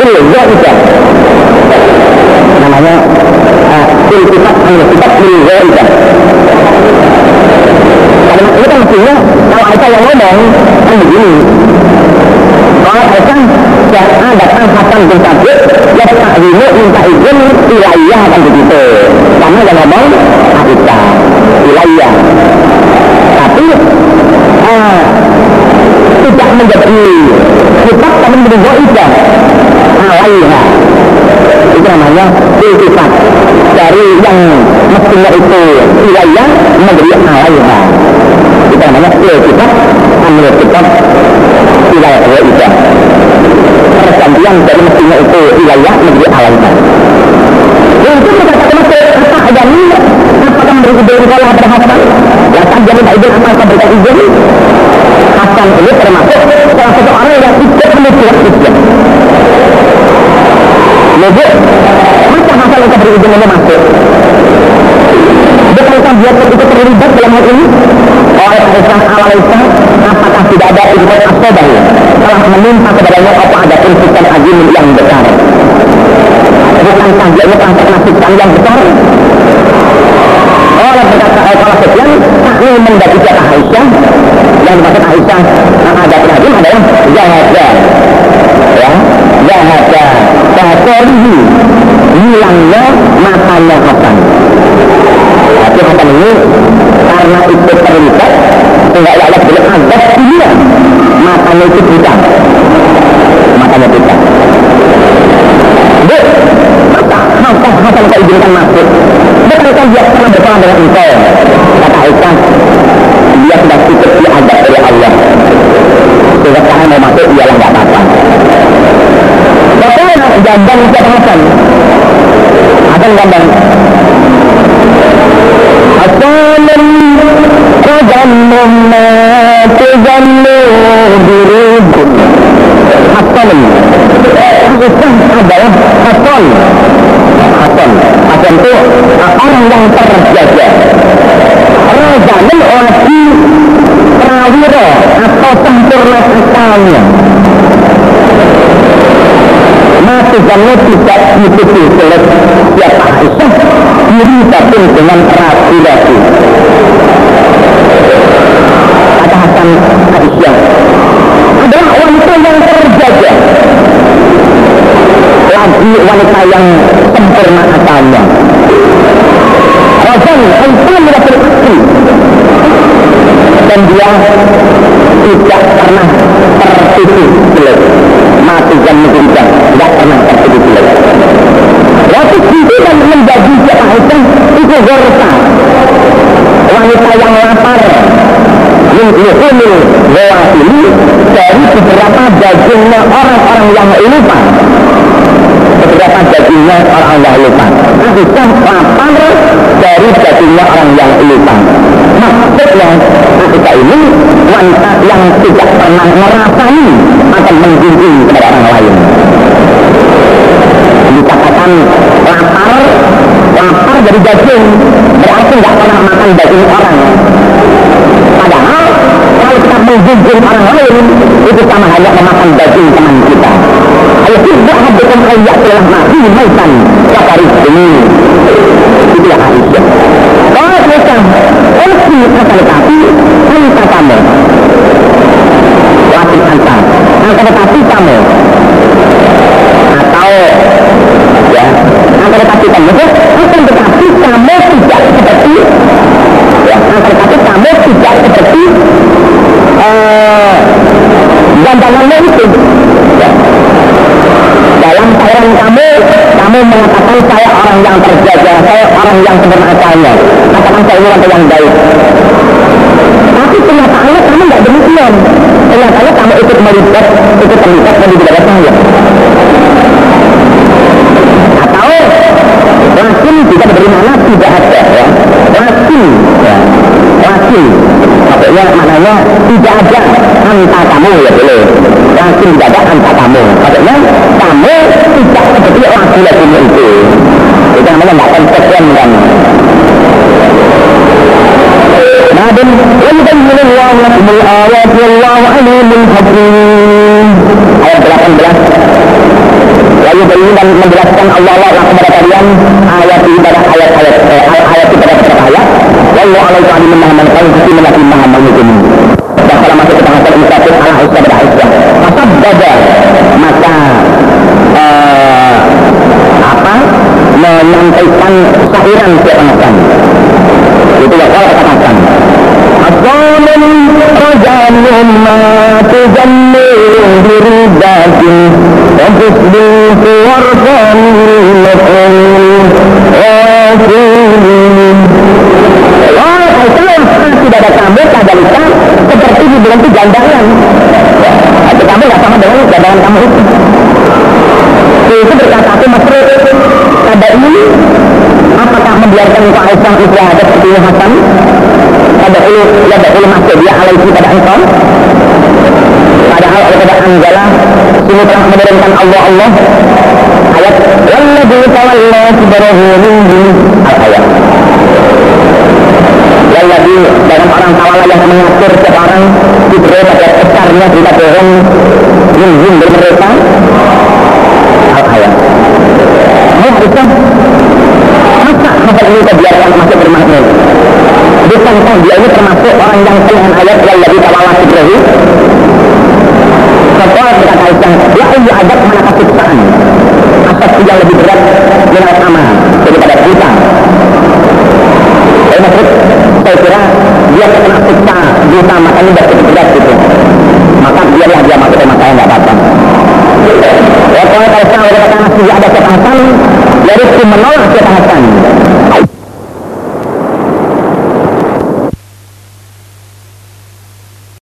kitab bil zaidah namanya il kitab il kitab bil zaidah kalimat ini kan mestinya kalau Aisyah yang ngomong kan begini. Kalau Aisyah jangan datang Hasan bin Sabit ya tak ini minta izin wilayah kan begitu. Karena yang ngomong Aisyah wilayah tapi uh, tidak menjadi kitab tapi menjadi goibah alaiha itu namanya iltifat dari yang mestinya itu wilayah menjadi alaiha itu namanya iltifat ambil kitab wilayah goibah pergantian dari mestinya itu wilayah menjadi alaiha itu berkata apa ada niat apakah memberi izin kalau berhasil ya kan jadi tak izin apakah berikan izin? Hasan ini termasuk salah satu orang yang ikut menuju Jadi, masa itu beri izin ini masuk? Bukankah dia itu terlibat dalam hal ini? Oleh Aisyah Al-Aisyah, apakah tidak ada izin asobah telah menimpa kepadanya apa ada insikan azim yang besar? Bukankah dia ini telah nasibkan yang besar? Oleh berkata Al Sufyan, kami mendaki jatah Aisyah yang dimaksud Aisyah yang ada Nadim adalah Zahada ya Zahada Zahadorihi hilangnya matanya Hasan ini karena itu terlibat sehingga ya Allah boleh azab dunia matanya itu buta matanya buta Bu, masa Hasan Hasan kau izinkan masuk bukankah dia pernah bersama dengan engkau kata Aisyah dia sudah cukup diadab oleh Allah sehingga sekarang mau masuk ialah nggak apa-apa Bagaimana jambang siapa Hasan? Hasan jambang Hasanun Tajammum ma tuzallu dirikum Hasanun Hasan adalah Hasan Hasan Hasan itu orang yang terjaga Rajanun lagi prawira atau sempurna akalnya mati kamu tidak diikuti oleh siapa Aisyah diri tapi dengan ragu ragu kata Hasan Aisyah adalah wanita yang terjaga. Lagi wanita yang sempurna akalnya Rasul Aisyah melakukan aksi dan dia tidak pernah tertipu jelek dan menjadikan tidak pernah jelek waktu itu dan menjadi Aisyah itu gorta wanita yang lapar. Yuhumil ini dari beberapa dagingnya orang-orang yang lupa beberapa dagingnya orang yang lupa. Aisyah lapar dari dagingnya orang yang lupa. Maksudnya ketika ini wanita yang tidak pernah merasai akan menjunjung kepada orang lain. Dikatakan lapar lapar dari daging berarti nggak pernah makan daging orang. Padahal kalau kita menjunjung orang lain itu sama hanya memakan daging teman tidak hadirkan ayat telah mati maitan sakari ini. Itulah Aisyah kalau kita Elsi akan tetapi Anta kamu Wasit anta Akan tetapi kamu Atau Ya Akan tetapi kamu Akan tetapi kamu tidak seperti Ya Akan tetapi kamu tidak seperti eh, Gandanganmu itu Ya dalam saran kamu, kamu mengatakan saya orang yang terjaga, saya orang yang sempurna. Katakan saya ini orang yang baik. Tapi kenyataannya kamu nggak demikian. Kenyataannya kamu ikut melibat, ikut terlibat dan tidak ada saya. Atau lakin jika diberi mana tidak ada ya. Lakin ya. Lakin maksudnya maknanya tidak ada anta kamu ya boleh lakin tidak ada anta kamu maksudnya kamu tidak seperti laki-laki itu itu namanya tidak konsekuen kan Nabi وَيُبَيِّنُ اللَّهُ لَكُمُ الْآيَاتِ وَاللَّهُ عَلِيمٌ حَكِيمٌ Ayat 18 Lalu beriman dan menjelaskan Allah Allah kepada kalian ayat ibadah ayat-ayat eh, ayat ibadah beberapa ayat. Wallahu alaihi alimun maha mengetahui hakim lagi maha menghukum. Dan kalau masuk ke bahasan inisiatif ala Aisyah pada Aisyah. Maka menyampaikan sahiran kepengasan. Itu yang kalau katakan. Asalun rajalun ma tujammu biridatin وتصديق ورقان لكم غافلين tidak ada kamu kadalika seperti di bulan itu gandangan tapi kamu nggak sama dengan gandangan kamu itu itu berkata aku masuk pada ini membiarkan engkau Aisyah itu ada seperti Hasan. Pada ulu ya ada ulu masuk dia alaihi pada engkau. Padahal pada Anjala sini telah menurunkan Allah Allah. Ayat walladzi tawalla kibrahu minhum al-ayat Walladzi dalam orang tawalla yang mengatur sekarang kibrahu pada besarnya kita bohong minhum dari mereka al-ayat Oh, bisa masa hafal ini kita biarkan masuk bermakna bukankah dia ini termasuk orang yang dengan ayat walladzi tawalla kibrahu Sekolah berkata Aisyah, ya ayu adab manakah siksaan atas yang lebih berat dengan amal daripada kita. Jadi maksud diutamakan udah tegas gitu. Maka biarlah dia masuk maka saya nggak apa-apa. Ya kalau kalau sekarang ada kata nasi ada kata Hasan ya Rizki menolak kata Hasan